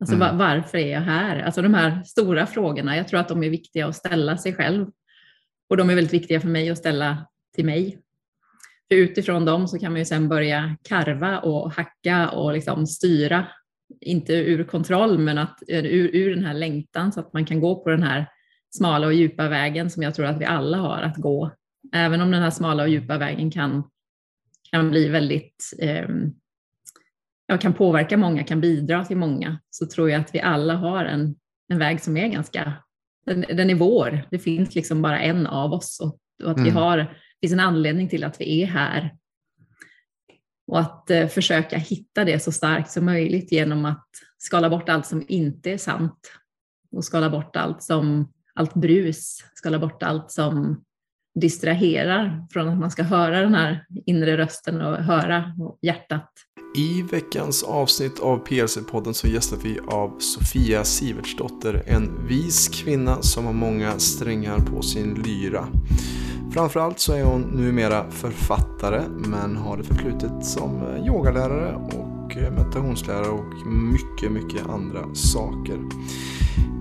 Alltså mm. varför är jag här? Alltså de här stora frågorna, jag tror att de är viktiga att ställa sig själv. Och de är väldigt viktiga för mig att ställa till mig. För utifrån dem så kan man ju sen börja karva och hacka och liksom styra, inte ur kontroll, men att, ur, ur den här längtan så att man kan gå på den här smala och djupa vägen som jag tror att vi alla har att gå. Även om den här smala och djupa vägen kan, kan bli väldigt eh, ja, kan påverka många, kan bidra till många, så tror jag att vi alla har en, en väg som är ganska, den, den är vår. Det finns liksom bara en av oss och, och att mm. vi har, det finns en anledning till att vi är här. Och att eh, försöka hitta det så starkt som möjligt genom att skala bort allt som inte är sant och skala bort allt som allt brus, skala bort allt som distraherar från att man ska höra den här inre rösten och höra hjärtat. I veckans avsnitt av PLC-podden så gästar vi av Sofia Sivertsdotter, en vis kvinna som har många strängar på sin lyra. Framförallt så är hon numera författare men har det förflutet som yogalärare och meditationslärare och mycket, mycket andra saker.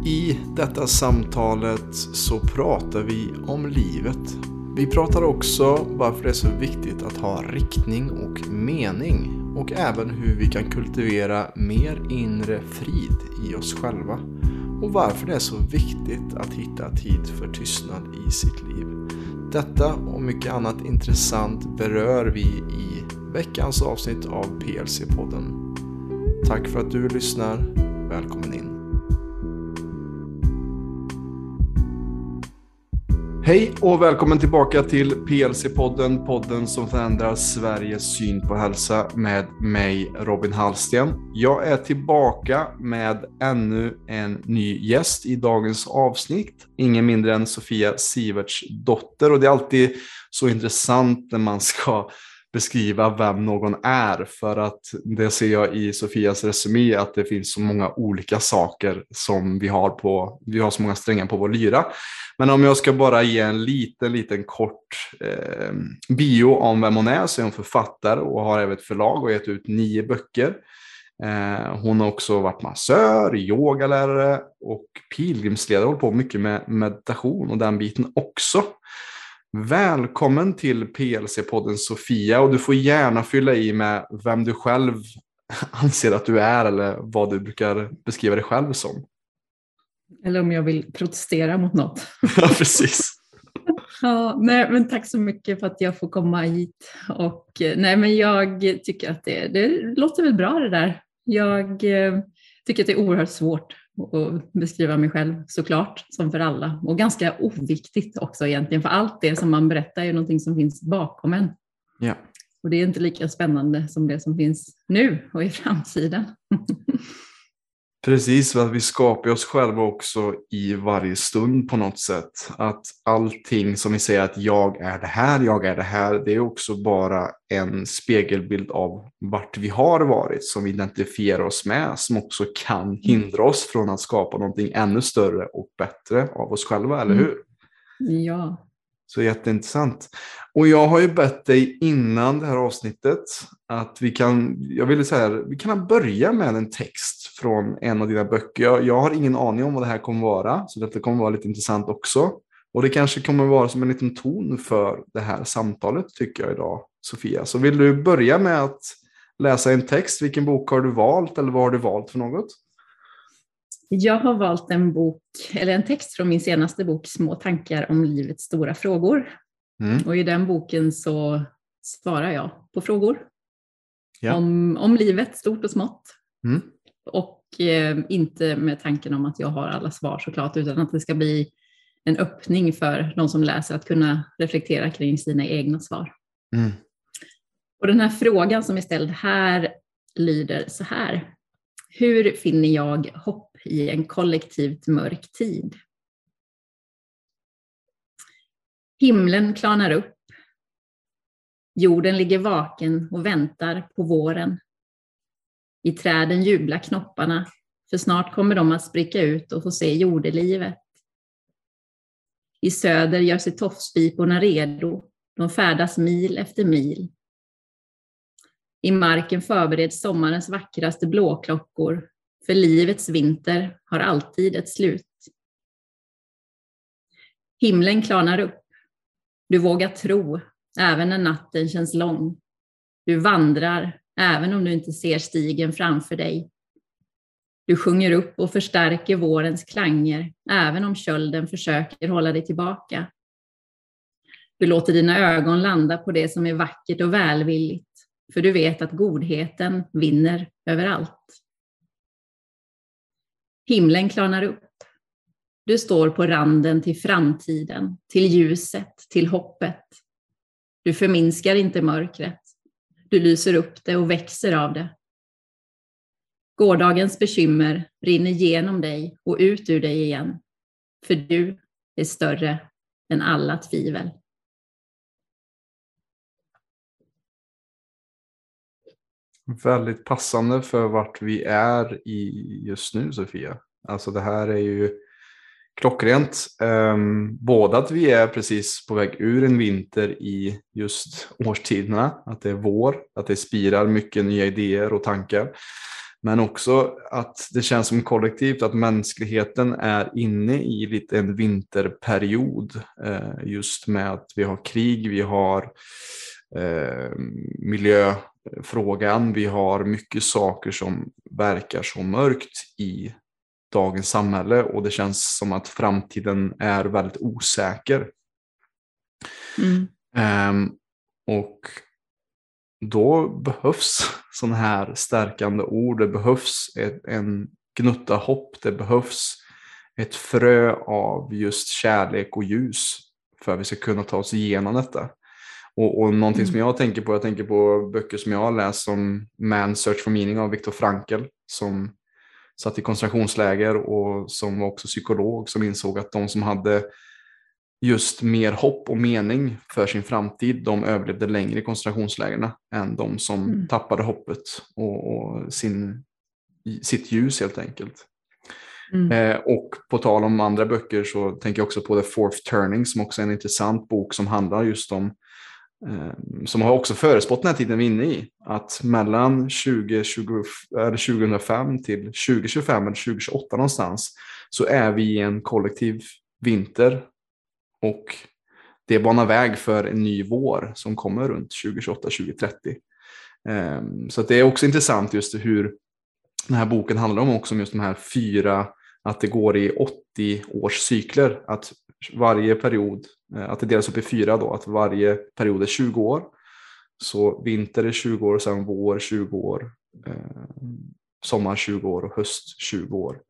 I detta samtalet så pratar vi om livet. Vi pratar också varför det är så viktigt att ha riktning och mening och även hur vi kan kultivera mer inre frid i oss själva och varför det är så viktigt att hitta tid för tystnad i sitt liv. Detta och mycket annat intressant berör vi i veckans avsnitt av PLC-podden. Tack för att du lyssnar. Välkommen in. Hej och välkommen tillbaka till PLC-podden, podden som förändrar Sveriges syn på hälsa med mig Robin Hallsten. Jag är tillbaka med ännu en ny gäst i dagens avsnitt. Ingen mindre än Sofia Siverts dotter och det är alltid så intressant när man ska beskriva vem någon är för att det ser jag i Sofias resumé att det finns så många olika saker som vi har på, vi har så många strängar på vår lyra. Men om jag ska bara ge en liten, liten kort eh, bio om vem hon är så är hon författare och har även ett förlag och gett ut nio böcker. Eh, hon har också varit massör, yogalärare och pilgrimsledare, hållit på mycket med meditation och den biten också. Välkommen till PLC-podden Sofia och du får gärna fylla i med vem du själv anser att du är eller vad du brukar beskriva dig själv som. Eller om jag vill protestera mot något. ja, precis. ja, nej, men tack så mycket för att jag får komma hit. Och, nej, men jag tycker att det, det låter väl bra det där. Jag eh, tycker att det är oerhört svårt att beskriva mig själv såklart, som för alla. Och ganska oviktigt också egentligen, för allt det som man berättar är någonting som finns bakom en. Ja. Och det är inte lika spännande som det som finns nu och i framtiden. Precis, att vi skapar oss själva också i varje stund på något sätt. Att allting som vi säger att jag är det här, jag är det här, det är också bara en spegelbild av vart vi har varit som vi identifierar oss med, som också kan mm. hindra oss från att skapa någonting ännu större och bättre av oss själva, eller mm. hur? Ja, så jätteintressant. Och jag har ju bett dig innan det här avsnittet att vi kan, jag ville säga, vi kan börja med en text från en av dina böcker. Jag, jag har ingen aning om vad det här kommer vara, så detta kommer vara lite intressant också. Och det kanske kommer vara som en liten ton för det här samtalet tycker jag idag, Sofia. Så vill du börja med att läsa en text? Vilken bok har du valt eller vad har du valt för något? Jag har valt en bok, eller en text från min senaste bok, Små tankar om livets stora frågor. Mm. Och i den boken så svarar jag på frågor ja. om, om livet, stort och smått. Mm. Och eh, inte med tanken om att jag har alla svar såklart, utan att det ska bli en öppning för de som läser att kunna reflektera kring sina egna svar. Mm. Och den här frågan som är ställd här lyder så här. Hur finner jag hopp i en kollektivt mörk tid? Himlen klarnar upp. Jorden ligger vaken och väntar på våren. I träden jublar knopparna, för snart kommer de att spricka ut och få se jordelivet. I söder gör sig tofspiporna redo, de färdas mil efter mil. I marken förbereds sommarens vackraste blåklockor För livets vinter har alltid ett slut. Himlen klarnar upp. Du vågar tro, även när natten känns lång. Du vandrar, även om du inte ser stigen framför dig. Du sjunger upp och förstärker vårens klanger, även om kölden försöker hålla dig tillbaka. Du låter dina ögon landa på det som är vackert och välvilligt, för du vet att godheten vinner överallt. Himlen klarnar upp. Du står på randen till framtiden, till ljuset, till hoppet. Du förminskar inte mörkret. Du lyser upp det och växer av det. Gårdagens bekymmer rinner genom dig och ut ur dig igen, för du är större än alla tvivel. Väldigt passande för vart vi är i just nu Sofia. Alltså det här är ju klockrent. Um, både att vi är precis på väg ur en vinter i just årstiderna, att det är vår, att det spirar mycket nya idéer och tankar. Men också att det känns som kollektivt att mänskligheten är inne i lite en vinterperiod. Eh, just med att vi har krig, vi har eh, miljöfrågan, vi har mycket saker som verkar så mörkt i dagens samhälle och det känns som att framtiden är väldigt osäker. Mm. Um, och då behövs sådana här stärkande ord. Det behövs ett, en gnutta hopp. Det behövs ett frö av just kärlek och ljus för att vi ska kunna ta oss igenom detta. Och, och någonting mm. som jag tänker på, jag tänker på böcker som jag har läst som Man Search for Meaning av Viktor Frankl som satt i koncentrationsläger och som var också psykolog som insåg att de som hade just mer hopp och mening för sin framtid, de överlevde längre i koncentrationslägren än de som mm. tappade hoppet och, och, sin, sitt ljus helt enkelt. Mm. Eh, och på tal om andra böcker så tänker jag också på The Fourth Turning som också är en intressant bok som handlar just om Ehm, som har också förespått den här tiden vi är inne i. Att mellan 2020, eller 2005 till 2025 eller 2028 någonstans så är vi i en kollektiv vinter och det banar väg för en ny vår som kommer runt 2028-2030. Ehm, så det är också intressant just hur den här boken handlar om också om just de här fyra, att det går i 80 års cykler. Att varje period, Eh, att det delas upp i fyra då, att varje period är 20 år. Så vinter är 20 år, sen vår 20 år, eh, sommar 20 år och höst 20 år.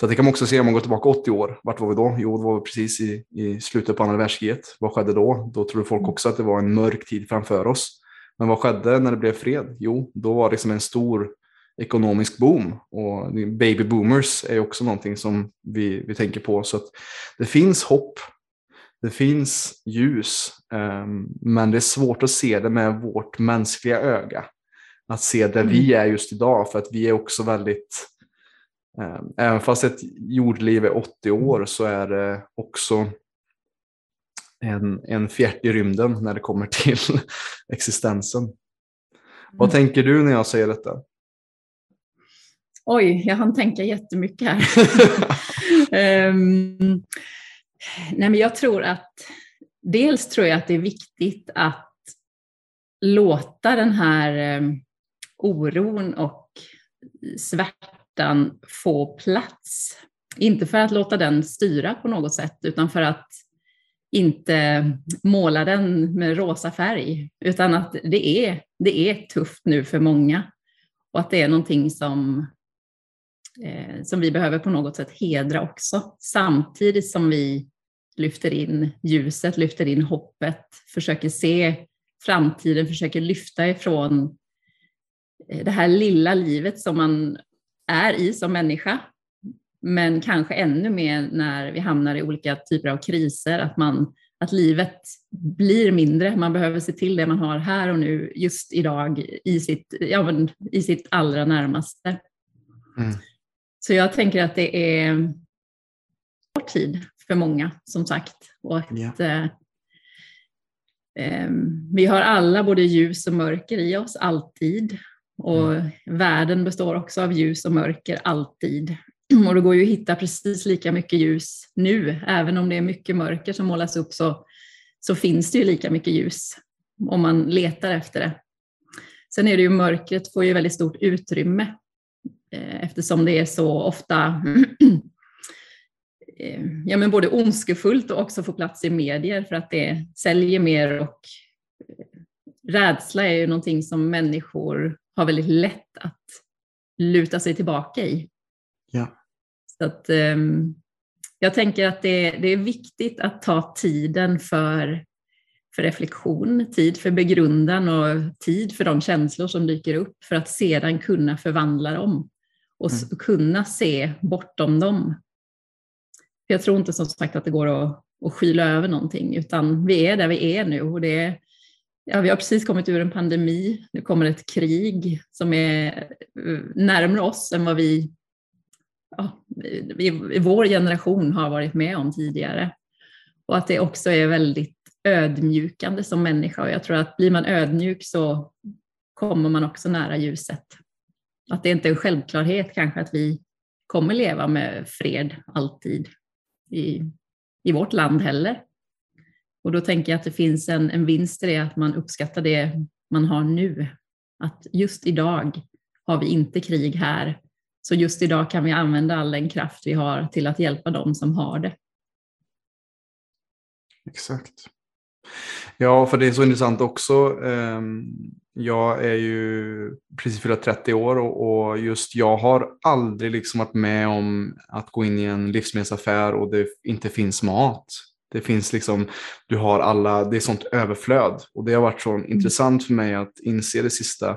Så det kan man också se om man går tillbaka 80 år. Vart var vi då? Jo, det var vi precis i, i slutet på andra världskriget. Vad skedde då? Då trodde folk också att det var en mörk tid framför oss. Men vad skedde när det blev fred? Jo, då var det liksom en stor ekonomisk boom och baby boomers är också någonting som vi, vi tänker på. Så att det finns hopp. Det finns ljus, um, men det är svårt att se det med vårt mänskliga öga. Att se där mm. vi är just idag, för att vi är också väldigt Ehm, även fast ett jordliv är 80 år så är det också en, en fjärt i rymden när det kommer till existensen. Mm. Vad tänker du när jag säger detta? Oj, jag hann tänka jättemycket här. um, nej men jag tror att dels tror jag att det är viktigt att låta den här eh, oron och svärtan få plats. Inte för att låta den styra på något sätt, utan för att inte måla den med rosa färg, utan att det är, det är tufft nu för många och att det är någonting som, eh, som vi behöver på något sätt hedra också, samtidigt som vi lyfter in ljuset, lyfter in hoppet, försöker se framtiden, försöker lyfta ifrån det här lilla livet som man är i som människa. Men kanske ännu mer när vi hamnar i olika typer av kriser, att, man, att livet blir mindre. Man behöver se till det man har här och nu, just idag, i sitt, ja, i sitt allra närmaste. Mm. Så jag tänker att det är kort tid för många, som sagt. Och att, yeah. eh, vi har alla både ljus och mörker i oss, alltid. Och mm. världen består också av ljus och mörker alltid. Och det går ju att hitta precis lika mycket ljus nu, även om det är mycket mörker som målas upp så, så finns det ju lika mycket ljus om man letar efter det. Sen är det ju mörkret får ju väldigt stort utrymme eh, eftersom det är så ofta ja, men både ondskefullt och också får plats i medier för att det säljer mer och eh, rädsla är ju någonting som människor har väldigt lätt att luta sig tillbaka i. Ja. Så att, um, jag tänker att det, det, är viktigt att ta tiden för, för reflektion, tid för begrundan och tid för de känslor som dyker upp för att sedan kunna förvandla dem och mm. kunna se bortom dem. Jag tror inte som sagt att det går att, att skyla över någonting utan vi är där vi är nu och det Ja, vi har precis kommit ur en pandemi. Nu kommer ett krig som är eh, närmare oss än vad vi ja, i, i vår generation har varit med om tidigare. Och att det också är väldigt ödmjukande som människa. Och jag tror att blir man ödmjuk så kommer man också nära ljuset. Att det inte är en självklarhet kanske att vi kommer leva med fred alltid i, i vårt land heller. Och då tänker jag att det finns en, en vinst i det, att man uppskattar det man har nu. Att just idag har vi inte krig här, så just idag kan vi använda all den kraft vi har till att hjälpa dem som har det. Exakt. Ja, för det är så intressant också. Ehm, jag är ju precis fyllda 30 år och just jag har aldrig liksom varit med om att gå in i en livsmedelsaffär och det inte finns mat. Det finns liksom, du har alla, det är sånt överflöd. Och det har varit så mm. intressant för mig att inse det sista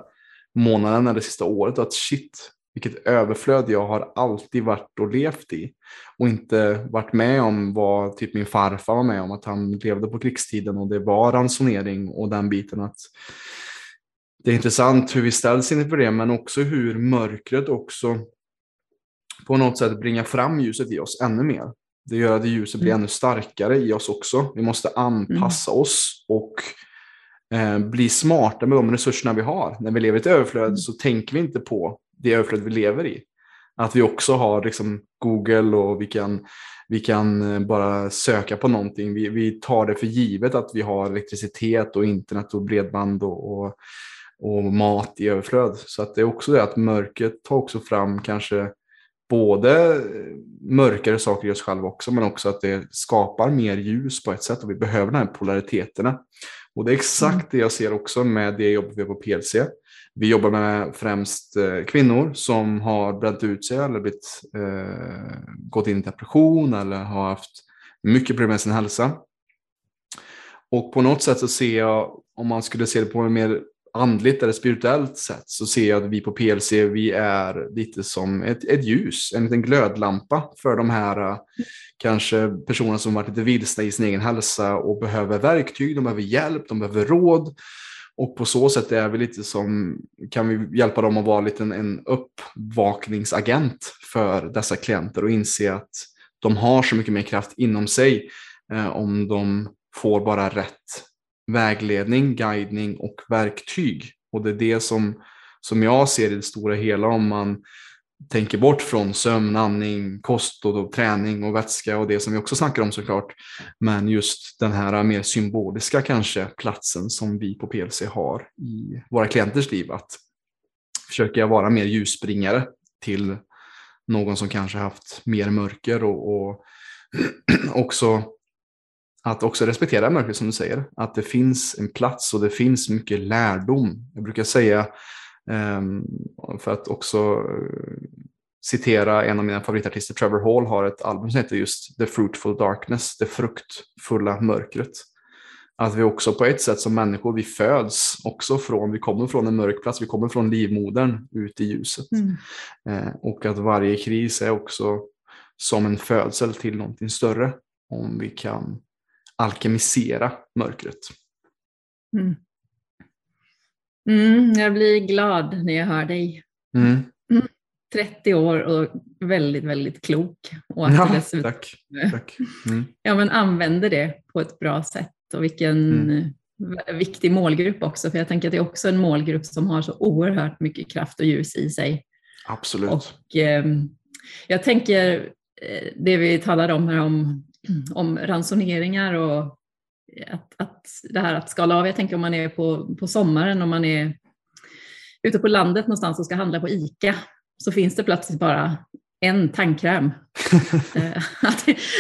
månaden eller det sista året att shit, vilket överflöd jag har alltid varit och levt i. Och inte varit med om vad typ min farfar var med om, att han levde på krigstiden och det var ransonering och den biten. att Det är intressant hur vi ställs inför det, men också hur mörkret också på något sätt bringar fram ljuset i oss ännu mer. Det gör att ljuset blir mm. ännu starkare i oss också. Vi måste anpassa mm. oss och eh, bli smarta med de resurserna vi har. När vi lever i ett överflöd mm. så tänker vi inte på det överflöd vi lever i. Att vi också har liksom, Google och vi kan, vi kan eh, bara söka på någonting. Vi, vi tar det för givet att vi har elektricitet och internet och bredband och, och, och mat i överflöd. Så att det är också det att mörkret tar också fram kanske både mörkare saker i oss själva också, men också att det skapar mer ljus på ett sätt och vi behöver de här polariteterna. Och det är exakt mm. det jag ser också med det jobb vi har på PLC. Vi jobbar med främst eh, kvinnor som har bränt ut sig eller blivit, eh, gått in i depression eller har haft mycket problem med sin hälsa. Och på något sätt så ser jag, om man skulle se det på en mer andligt eller spirituellt sätt så ser jag att vi på PLC vi är lite som ett, ett ljus, en liten glödlampa för de här eh, kanske personerna som varit lite vilsna i sin egen hälsa och behöver verktyg, de behöver hjälp, de behöver råd. Och på så sätt är vi lite som, kan vi hjälpa dem att vara lite en, en uppvakningsagent för dessa klienter och inse att de har så mycket mer kraft inom sig eh, om de får bara rätt vägledning, guidning och verktyg. Och det är det som, som jag ser i det stora hela om man tänker bort från sömn, andning, kost och träning och vätska och det som vi också snackar om såklart. Men just den här mer symboliska kanske platsen som vi på PLC har i våra klienters liv. Att försöka vara mer ljusbringare till någon som kanske haft mer mörker och, och också att också respektera mörkret som du säger. Att det finns en plats och det finns mycket lärdom. Jag brukar säga, för att också eh, citera en av mina favoritartister, Trevor Hall, har ett album som heter just The Fruitful Darkness, det fruktfulla mörkret. Att vi också på ett sätt som människor, vi föds också från, vi kommer från en mörk plats, vi kommer från livmodern ut i ljuset. Mm. Eh, och att varje kris är också som en födsel till någonting större. Om vi kan alkemisera mörkret. Mm. Mm, jag blir glad när jag hör dig. Mm. 30 mm. år och väldigt, väldigt klok. Och att ja, dessutom, tack. tack. Mm. Ja, men använder det på ett bra sätt och vilken, mm. viktig målgrupp också, för jag tänker att det är också en målgrupp som har så oerhört mycket kraft och ljus i sig. Absolut. Och, eh, jag tänker eh, det vi talade om här om, om ransoneringar och att, att det här att skala av. Jag tänker om man är på, på sommaren, om man är ute på landet någonstans och ska handla på ICA, så finns det plötsligt bara en tandkräm. Eh,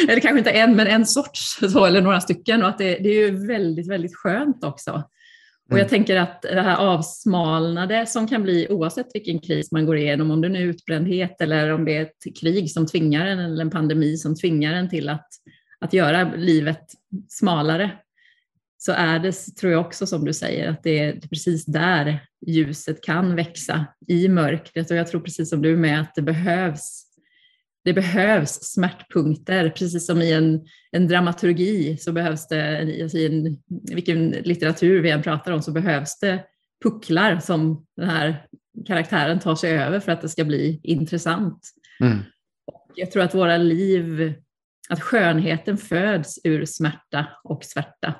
eller kanske inte en, men en sorts, så, eller några stycken. Och att det, det är ju väldigt, väldigt skönt också. Och jag mm. tänker att det här avsmalnade som kan bli oavsett vilken kris man går igenom, om det nu är utbrändhet eller om det är ett krig som tvingar en eller en pandemi som tvingar en till att, att göra livet smalare, så är det, tror jag också som du säger, att det är precis där ljuset kan växa i mörkret. Och jag tror precis som du med att det behövs det behövs smärtpunkter, precis som i en, en dramaturgi så behövs det, i en, vilken litteratur vi än pratar om, så behövs det pucklar som den här karaktären tar sig över för att det ska bli intressant. Mm. Jag tror att våra liv, att skönheten föds ur smärta och svärta.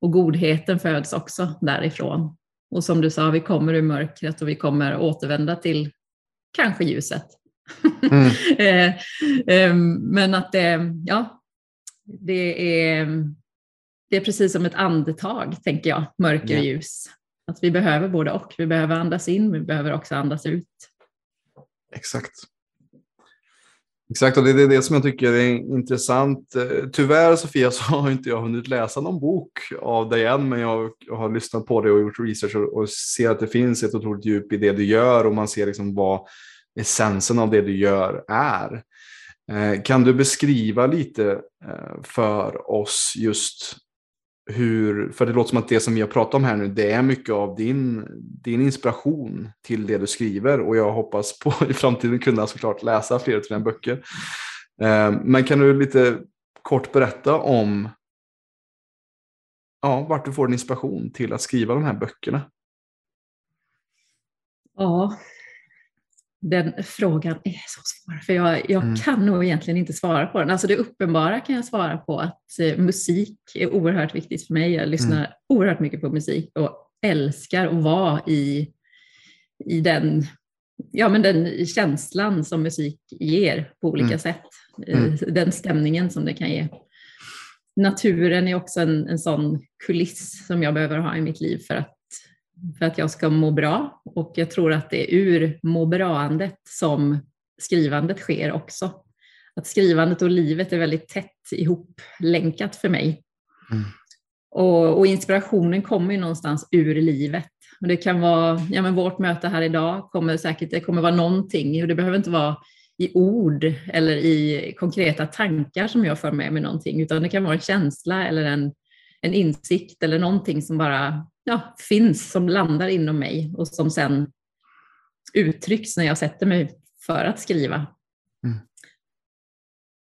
Och godheten föds också därifrån. Och som du sa, vi kommer ur mörkret och vi kommer återvända till kanske ljuset. Mm. Eh, ehm, men att det, ja, det är, det är precis som ett andetag, tänker jag, mörker och ljus. Att vi behöver både och. Vi behöver andas in, vi behöver också andas ut. Exakt. Exakt, och det är det som jag tycker är intressant. Eh, tyvärr Sofia så har inte jag hunnit läsa någon bok av dig än, men jag har lyssnat på det och gjort research och ser att det finns ett otroligt djup i det du gör och man ser liksom vad essensen av det du gör är. Eh, kan du beskriva lite eh, för oss just hur, för det låter som att det som vi har pratat om här nu, det är mycket av din, din inspiration till det du skriver och jag hoppas på i framtiden kunna såklart läsa fler av dina böcker. Eh, men kan du lite kort berätta om ja, vart du får din inspiration till att skriva de här böckerna? Ja, den frågan är så svår, för jag, jag mm. kan nog egentligen inte svara på den. Alltså det uppenbara kan jag svara på att eh, musik är oerhört viktigt för mig. Jag lyssnar mm. oerhört mycket på musik och älskar att vara i, i den, ja, men den känslan som musik ger på olika mm. sätt. Eh, mm. Den stämningen som det kan ge. Naturen är också en, en sån kuliss som jag behöver ha i mitt liv för att för att jag ska må bra och jag tror att det är ur må bra-andet som skrivandet sker också. Att skrivandet och livet är väldigt tätt ihop-länkat för mig. Mm. Och, och, inspirationen kommer ju någonstans ur livet. Och det kan vara, ja men vårt möte här idag kommer säkert, det kommer vara någonting, och det behöver inte vara i ord eller i konkreta tankar som jag för med mig någonting, utan det kan vara en känsla eller en, en insikt eller någonting som bara ja, finns, som landar inom mig och som sen uttrycks när jag sätter mig för att skriva. Mm.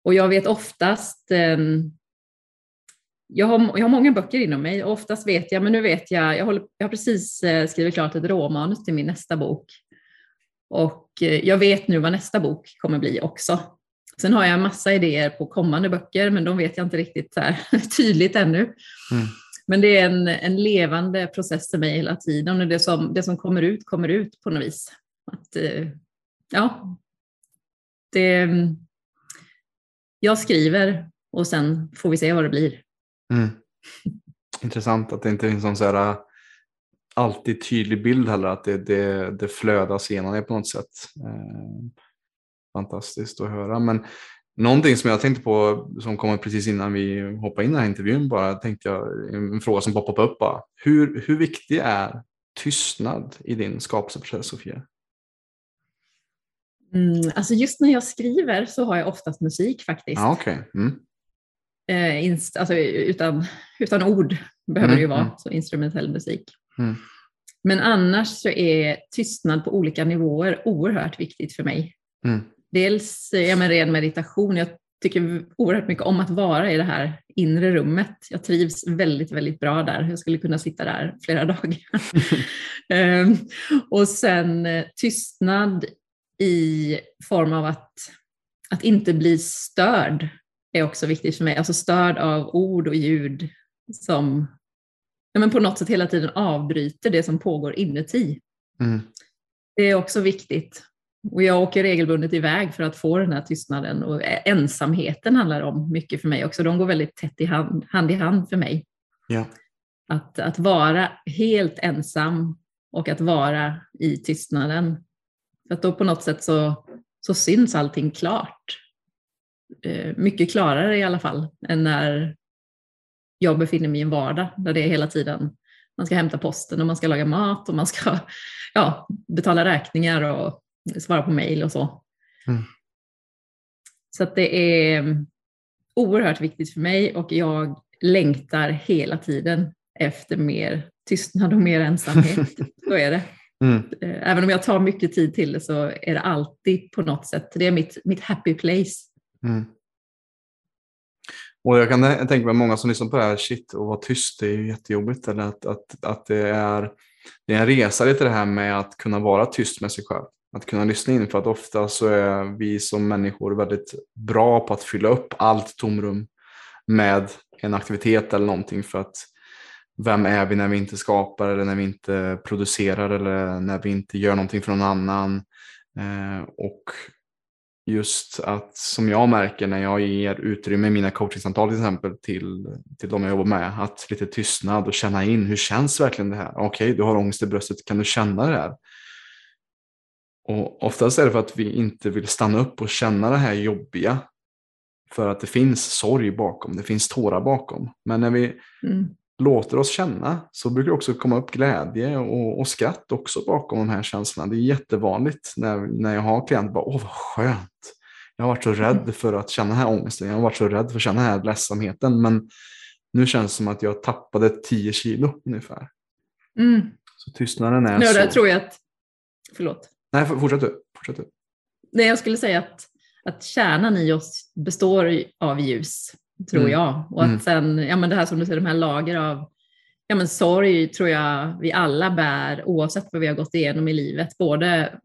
Och jag vet oftast, eh, jag, har, jag har många böcker inom mig och oftast vet jag, men nu vet jag, jag, håller, jag har precis eh, skrivit klart ett råmanus till min nästa bok. Och eh, jag vet nu vad nästa bok kommer bli också. Sen har jag massa idéer på kommande böcker, men de vet jag inte riktigt så tydligt ännu. Mm. Men det är en, en levande process för mig hela tiden och det som, det som kommer ut kommer ut på något vis. Att, eh, ja, det, jag skriver och sen får vi se vad det blir. Mm. Intressant att det inte finns någon så här eh, alltid tydlig bild heller, att det, det, det flödas genom det på något sätt. Eh, fantastiskt att höra. Men Någonting som jag tänkte på som kommer precis innan vi hoppar in i den här intervjun bara tänkte jag en fråga som poppade upp bara. Hur, hur viktig är tystnad i din skapelseprocess Sofia? Mm, alltså just när jag skriver så har jag oftast musik faktiskt. Ah, okay. Mm. Eh, inst, alltså, utan, utan ord behöver mm, det ju vara, mm. så instrumentell musik. Mm. Men annars så är tystnad på olika nivåer oerhört viktigt för mig. Dels ja, men ren meditation. Jag tycker oerhört mycket om att vara i det här inre rummet. Jag trivs väldigt, väldigt bra där. Jag skulle kunna sitta där flera dagar. um, och sen eh, tystnad i form av att, att inte bli störd är också viktigt för mig. Alltså störd av ord och ljud som ja, men på något sätt hela tiden avbryter det som pågår inuti. Mm. Det är också viktigt. Och jag åker regelbundet iväg för att få den här tystnaden och ensamheten handlar om mycket för mig också. De går väldigt tätt i hand, hand i hand för mig. Ja. Att, att vara helt ensam och att vara i tystnaden. För att då på något sätt så, så syns allting klart. Eh, mycket klarare i alla fall än när jag befinner mig i en vardag där det är hela tiden man ska hämta posten och man ska laga mat och man ska ja, betala räkningar och svara på mejl och så. Mm. Så att det är oerhört viktigt för mig och jag längtar hela tiden efter mer tystnad och mer ensamhet. så är det. Mm. Eh, även om jag tar mycket tid till det så är det alltid på något sätt, det är mitt, mitt happy place. Mm. Och jag kan tänka mig många som lyssnar på det här, shit, och vara tyst, det är ju jättejobbigt. Eller att, att, att det, är, det är en resa lite det här med att kunna vara tyst med sig själv. Att kunna lyssna in, för att ofta så är vi som människor väldigt bra på att fylla upp allt tomrum med en aktivitet eller någonting för att vem är vi när vi inte skapar eller när vi inte producerar eller när vi inte gör någonting för någon annan. Eh, och just att som jag märker när jag ger utrymme i mina coachingsamtal till exempel till, till de jag jobbar med, att lite tystnad och känna in hur känns verkligen det här? Okej, okay, du har ångest i bröstet, kan du känna det här? Och oftast är det för att vi inte vill stanna upp och känna det här jobbiga. För att det finns sorg bakom, det finns tårar bakom. Men när vi mm. låter oss känna så brukar det också komma upp glädje och, och skratt också bakom de här känslorna. Det är jättevanligt när, när jag har klienter bara, åh vad skönt. Jag har varit så rädd mm. för att känna den här ångesten, jag har varit så rädd för att känna den här ledsamheten. Men nu känns det som att jag tappade 10 kilo ungefär. Mm. Så tystnaden är no, så. Det tror jag att, förlåt. Nej, fortsätt du. Fortsätt du. Nej, jag skulle säga att, att kärnan i oss består av ljus, tror mm. jag. Och att mm. sen, ja men det här som du säger, de här lager av ja men sorg tror jag vi alla bär oavsett vad vi har gått igenom i livet. Både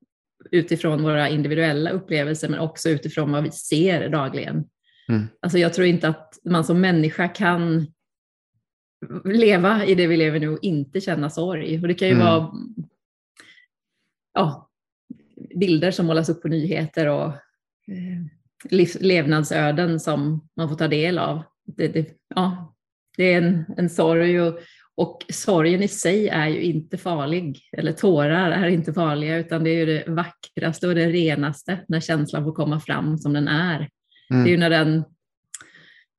utifrån våra individuella upplevelser men också utifrån vad vi ser dagligen. Mm. Alltså jag tror inte att man som människa kan leva i det vi lever nu och inte känna sorg. Och det kan ju mm. vara ja, bilder som målas upp på nyheter och eh, levnadsöden som man får ta del av. Det, det, ja, det är en, en sorg och, och sorgen i sig är ju inte farlig, eller tårar är inte farliga, utan det är ju det vackraste och det renaste när känslan får komma fram som den är. Mm. Det är ju när, den,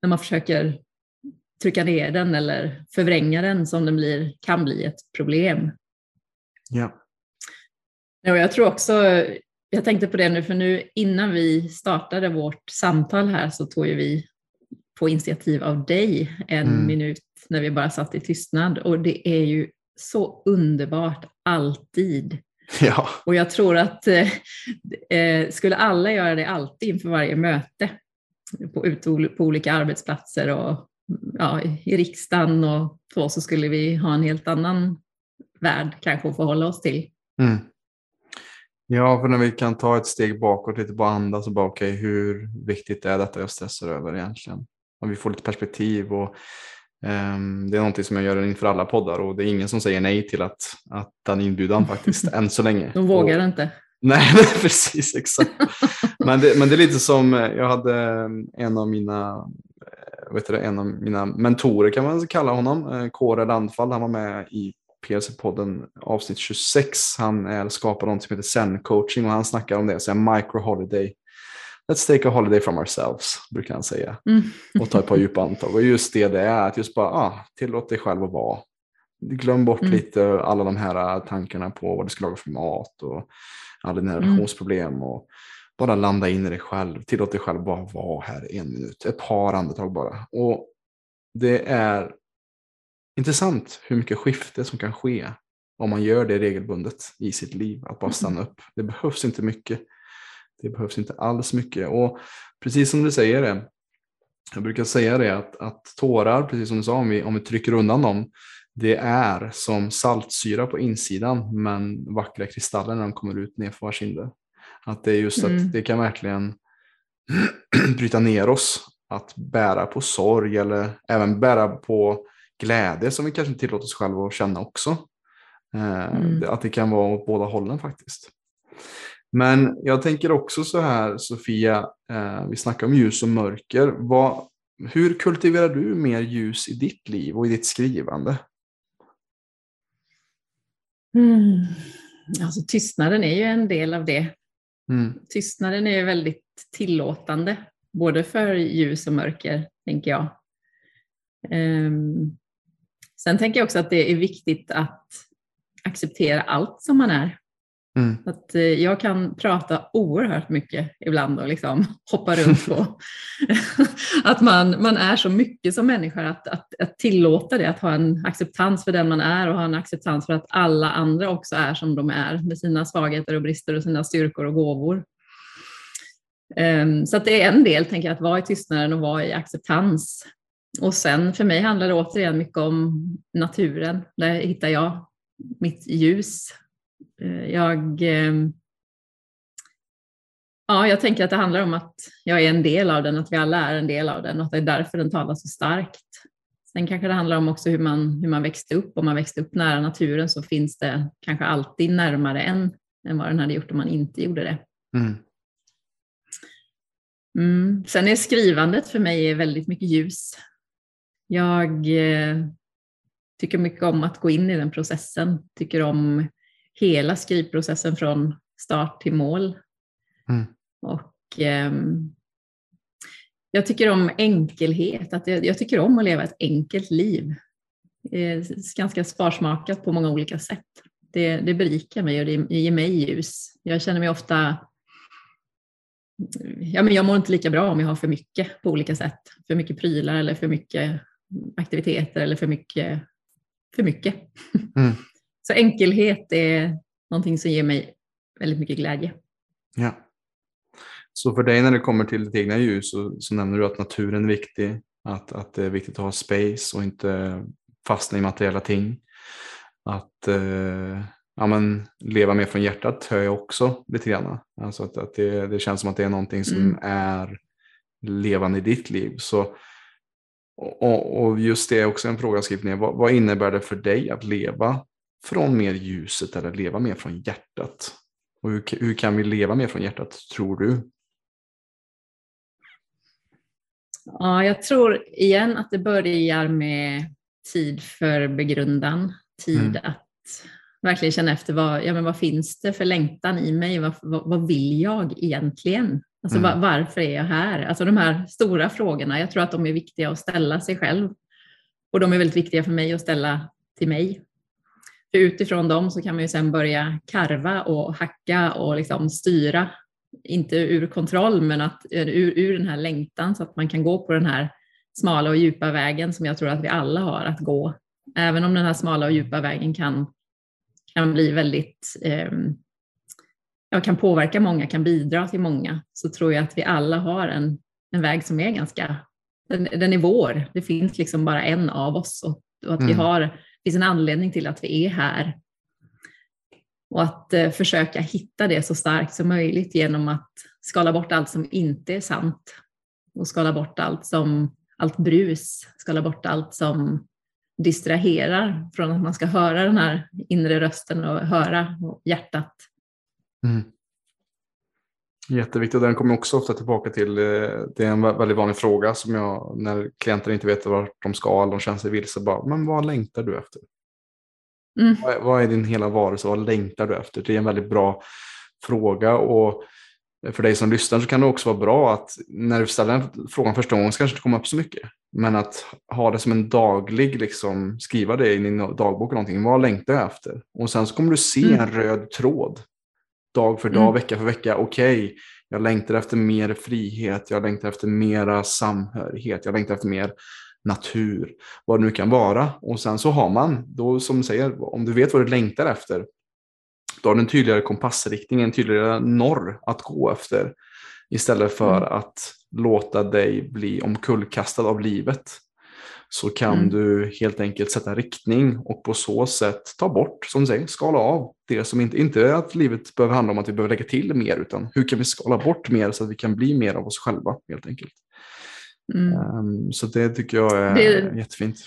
när man försöker trycka ner den eller förvränga den som den blir, kan bli ett problem. Ja. Ja, jag tror också, jag tänkte på det nu, för nu innan vi startade vårt samtal här så tog ju vi på initiativ av dig en mm. minut när vi bara satt i tystnad och det är ju så underbart alltid. Ja. Och jag tror att eh, eh skulle alla göra det alltid inför varje möte på, på olika arbetsplatser och ja, i riksdagen och så, så skulle vi ha en helt annan värld kanske att förhålla oss till. Mm. Ja, för när vi kan ta ett steg bakåt, lite på andas och bara okej, okay, hur viktigt är detta jag stressar över egentligen? Och vi får lite perspektiv och um, det är någonting som jag gör inför alla poddar och det är ingen som säger nej till att, att den inbjudan faktiskt, än så länge. De vågar och, inte. Nej, precis exakt. men, det, men det är lite som, eh, jag hade en av mina eh, vet du, en av mina mentorer kan man kalla honom, eh, Kåre Landfall, han var med i PLC-podden avsnitt 26. Han är skapar något som heter Zen coaching och han snackar om det, så micro holiday. Let's take a holiday from ourselves, brukar han säga. Mm. Och ta ett par djupa andetag. Och just det det är, att just bara ah, tillåt dig själv att vara. Glöm bort mm. lite alla de här tankarna på vad du ska laga för mat och alla dina mm. relationsproblem. Och bara landa in i dig själv. Tillåt dig själv bara vara här en minut. Ett par andetag bara. Och det är intressant hur mycket skifte som kan ske om man gör det regelbundet i sitt liv. Att bara stanna upp. Det behövs inte mycket. Det behövs inte alls mycket. Och precis som du säger det, jag brukar säga det att, att tårar, precis som du sa, om vi, om vi trycker undan dem, det är som saltsyra på insidan men vackra kristaller när de kommer ut ner för kinder. Att det är just mm. att det kan verkligen bryta ner oss att bära på sorg eller även bära på glädje som vi kanske inte tillåter oss själva att känna också. Mm. Att det kan vara åt båda hållen faktiskt. Men jag tänker också så här Sofia, vi snackar om ljus och mörker. Vad, hur kultiverar du mer ljus i ditt liv och i ditt skrivande? Mm. Alltså, tystnaden är ju en del av det. Mm. Tystnaden är väldigt tillåtande, både för ljus och mörker, tänker jag. Um, sen tänker jag också att det är viktigt att acceptera allt som man är. Mm. Att eh, jag kan prata oerhört mycket ibland och liksom hoppa runt på att man, man är så mycket som människa, att, att, att tillåta det, att ha en acceptans för den man är och ha en acceptans för att alla andra också är som de är med sina svagheter och brister och sina styrkor och gåvor. Um, så det är en del, tänker jag, att vara i tystnaden och vara i acceptans. Och sen för mig handlar det återigen mycket om naturen. Där hittar jag mitt ljus Eh, jag, ehm, ja, jag tänker att det handlar om att jag är en del av den, att vi alla är en del av den och att det är därför den talar så starkt. Sen kanske det handlar om också hur man, hur man växte upp. Om man växte upp nära naturen så finns det kanske alltid närmare en än vad den hade gjort om man inte gjorde det. Mm. Mm. Sen är skrivandet för mig väldigt mycket ljus. Jag eh, tycker mycket om att gå in i den processen, tycker om hela skrivprocessen från start till mål. Mm. Och eh, jag tycker om enkelhet, att jag, jag, tycker om att leva ett enkelt liv. Eh, ganska sparsmakat på många olika sätt. Det, det berikar mig och det ger mig ljus. Jag känner mig ofta Ja, men jag mår inte lika bra om jag har för mycket på olika sätt. För mycket prylar eller för mycket aktiviteter eller för mycket. För mycket. Mm. Så enkelhet är någonting som ger mig väldigt mycket glädje. Ja. Så för dig när det kommer till ditt egna ljus så, så nämner du att naturen är viktig, att, att det är viktigt att ha space och inte fastna i materiella ting. Att eh, ja, men, leva mer från hjärtat hör jag också lite grann. Alltså att, att det, det känns som att det är någonting som mm. är levande i ditt liv. Så, och, och just det är också en fråga jag skrivit ner. Vad, vad innebär det för dig att leva från mer ljuset eller leva mer från hjärtat? Och hur, hur kan vi leva mer från hjärtat, tror du? Ja, jag tror igen att det börjar med tid för begrundan. Tid mm. att verkligen känna efter vad, ja, men vad finns det för längtan i mig? Vad, vad, vad vill jag egentligen? Alltså, mm. var, varför är jag här? Alltså de här stora frågorna, jag tror att de är viktiga att ställa sig själv. Och de är väldigt viktiga för mig att ställa till mig. För utifrån dem så kan man ju sen börja karva och hacka och liksom styra, inte ur kontroll men att, ur, ur den här längtan så att man kan gå på den här smala och djupa vägen som jag tror att vi alla har att gå. Även om den här smala och djupa vägen kan, kan bli väldigt eh, kan påverka många, kan bidra till många, så tror jag att vi alla har en, en väg som är ganska, den, den är vår. Det finns liksom bara en av oss och, och att mm. vi har finns en anledning till att vi är här. Och att eh, försöka hitta det så starkt som möjligt genom att skala bort allt som inte är sant och skala bort allt som allt brus, skala bort allt som distraherar från att man ska höra den här inre rösten och höra hjärtat. Mm. Jätteviktigt. Den kommer också ofta tillbaka till. Eh, det är en väldigt vanlig fråga som jag när klienter inte vet vart de ska eller de känner sig vilse. Bara, men vad längtar du efter? Mm. Vad, vad, är din hela varelse? Vad längtar du efter? Det är en väldigt bra fråga och för dig som lyssnar så kan det också vara bra att när du ställer den frågan första gången så kanske det kommer upp så mycket. Men att ha det som en daglig, liksom, skriva det i din dagbok eller någonting. Vad längtar jag efter? Och sen så kommer du se mm. en röd tråd dag för dag, mm. vecka för vecka. Okej, okay, jag längtar efter mer frihet, jag längtar efter mera samhörighet, jag längtar efter mer natur, vad det nu kan vara. Och sen så har man, då som du säger, om du vet vad du längtar efter, då har du en tydligare kompassriktning, en tydligare norr att gå efter. Istället för mm. att låta dig bli omkullkastad av livet så kan mm. du helt enkelt sätta riktning och på så sätt ta bort, som du säger, skala av det som inte, inte är att livet behöver handla om att vi behöver lägga till mer, utan hur kan vi skala bort mer så att vi kan bli mer av oss själva helt enkelt. Mm. Um, så det tycker jag är det, jättefint.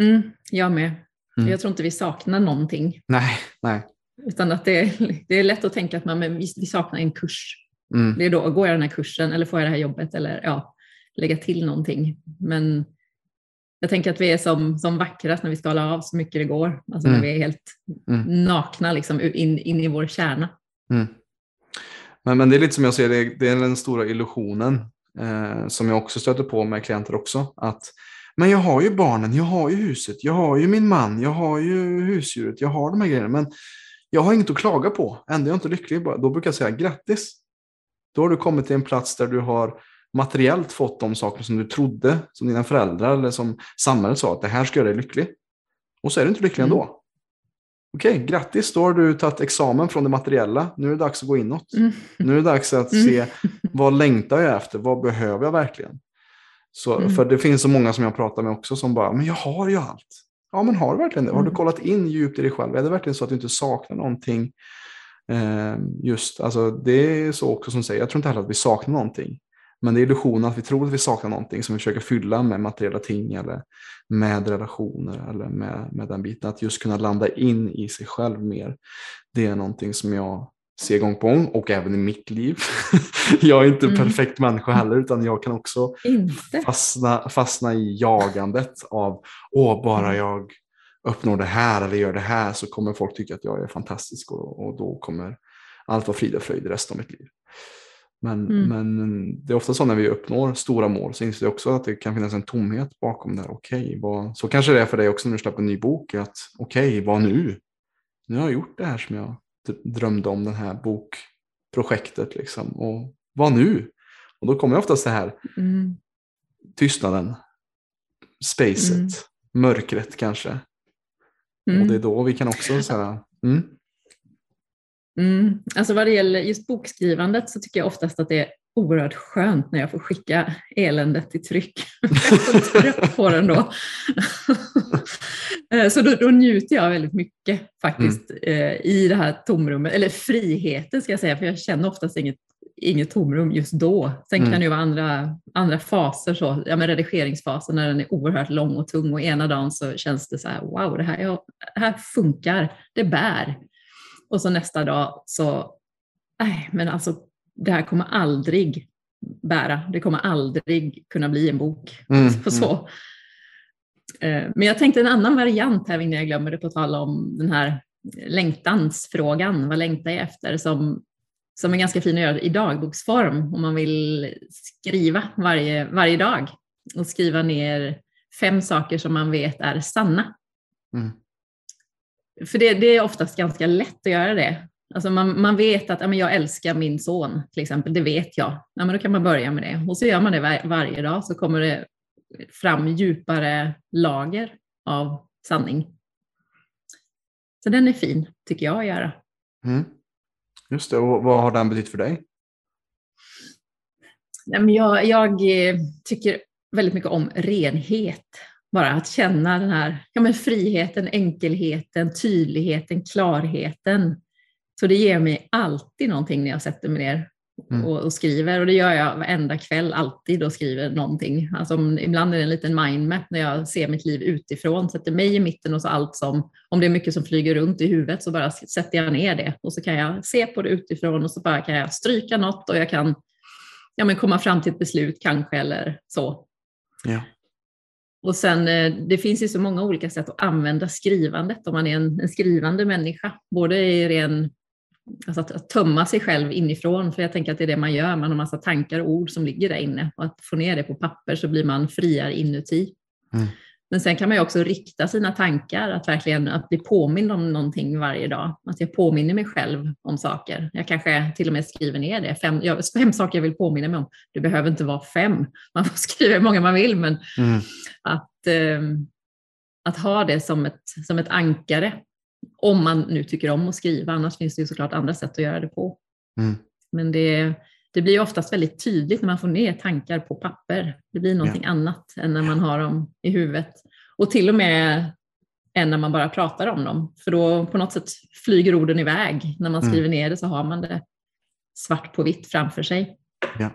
Mm, jag med. Mm. Jag tror inte vi saknar någonting. Nej, nej. Utan att det är, det är lätt att tänka att man, men vi, vi saknar en kurs. Mm. Det är då, går jag den här kursen eller får jag det här jobbet eller ja, lägga till någonting. Men jag tänker att vi är som, som vackrast när vi skalar av så mycket det går. Alltså mm. när vi är helt mm. nakna liksom, in, in i vår kärna. Mm. Men, men det är lite som jag ser det, det är den stora illusionen eh, som jag också stöter på med klienter också. Att men jag har ju barnen, jag har ju huset, jag har ju min man, jag har ju husdjuret, jag har de här grejerna. Men jag har inget att klaga på, ändå är jag inte lycklig. Då brukar jag säga grattis. Då har du kommit till en plats där du har materiellt fått de saker som du trodde, som dina föräldrar eller som samhället sa att det här ska göra dig lycklig. Och så är du inte lycklig mm. ändå. Okej, okay, grattis, då har du tagit examen från det materiella. Nu är det dags att gå inåt. Mm. Nu är det dags att mm. se vad längtar jag efter, vad behöver jag verkligen? Så, mm. För det finns så många som jag pratar med också som bara, men jag har ju allt. Ja, men har du verkligen det? Har du mm. kollat in djupt i dig själv? Är det verkligen så att du inte saknar någonting? Eh, just, alltså, det är så också som säger, jag tror inte heller att vi saknar någonting. Men det är illusionen att vi tror att vi saknar någonting som vi försöker fylla med materiella ting eller med relationer eller med, med den biten. Att just kunna landa in i sig själv mer. Det är någonting som jag ser gång på gång och även i mitt liv. jag är inte en mm. perfekt människa heller utan jag kan också fastna, fastna i jagandet av åh, bara mm. jag uppnår det här eller gör det här så kommer folk tycka att jag är fantastisk och, och då kommer allt vara frid och fröjd resten av mitt liv. Men, mm. men det är ofta så när vi uppnår stora mål så inser jag också att det kan finnas en tomhet bakom det. Okej, okay, så kanske det är för dig också när du släpper en ny bok. att Okej, okay, vad nu? Nu har jag gjort det här som jag drömde om, det här bokprojektet. Liksom. Och vad nu? Och då kommer oftast det här mm. tystnaden, spacet, mm. mörkret kanske. Mm. Och det är då vi kan också säga, mm, Mm. Alltså vad det gäller just bokskrivandet så tycker jag oftast att det oerhört skönt när jag får skicka eländet i tryck. jag är så trött på den då. så då, då, njuter jag väldigt mycket faktiskt mm. eh, i det här tomrummet, eller friheten ska jag säga, för jag känner oftast inget, inget tomrum just då. Sen mm. kan det ju vara andra, andra faser, så, ja, men redigeringsfasen när den är oerhört lång och tung och ena dagen så känns det så här, wow, det här, ja, det här funkar, det bär. Och så nästa dag så, nej men alltså det här kommer aldrig bära, det kommer aldrig kunna bli en bok. Mm, så. Mm. Men jag tänkte en annan variant här innan jag glömmer det på tal om den här längtansfrågan, vad längtar jag efter, som, som är ganska fin att göra i dagboksform om man vill skriva varje, varje dag och skriva ner fem saker som man vet är sanna. Mm. För det, det, är oftast ganska lätt att göra det. Alltså man, man vet att ja, men jag älskar min son, till exempel, det vet jag. Ja, men då kan man börja med det. Och så gör man det var, varje dag så kommer det fram djupare lager av sanning. Så den är fin, tycker jag, att göra. Mm. Just det, och vad har den betytt för dig? Jag, jag eh, tycker väldigt mycket om renhet. Bara att känna den här ja, men friheten, enkelheten, tydligheten, klarheten. Så det ger mig alltid någonting när jag sätter mig ner mm. och, och, skriver. Och det gör jag varenda kväll, alltid och skriver någonting. Alltså, ibland är det en liten mindmap när jag ser mitt liv utifrån, sätter mig i mitten och så allt som, om det är mycket som flyger runt i huvudet så bara sätter jag ner det och så kan jag se på det utifrån och så bara kan jag stryka något och jag kan ja, men komma fram till ett beslut kanske eller så. Ja. Och sen, eh, det finns ju så många olika sätt att använda skrivandet om man är en, en skrivande människa. Både i ren, alltså att, att, tömma sig själv inifrån, för jag tänker att det är det man gör, man har massa tankar och ord som ligger där inne. Och att få ner det på papper så blir man friare inuti. Mm. Men sen kan man ju också rikta sina tankar, att verkligen att bli påmind om någonting varje dag. Att jag påminner mig själv om saker. Jag kanske till och med skriver ner det. Fem, fem saker jag vill påminna mig om. Det behöver inte vara fem. Man får skriva hur många man vill, men mm. att, eh, att ha det som ett, som ett ankare. Om man nu tycker om att skriva, annars finns det ju såklart andra sätt att göra det på. Mm. Men det, det blir oftast väldigt tydligt när man får ner tankar på papper. Det blir någonting ja. annat än när man har dem i huvudet. Och till och med än när man bara pratar om dem. För då på något sätt flyger orden iväg. När man mm. skriver ner det så har man det svart på vitt framför sig. Ja.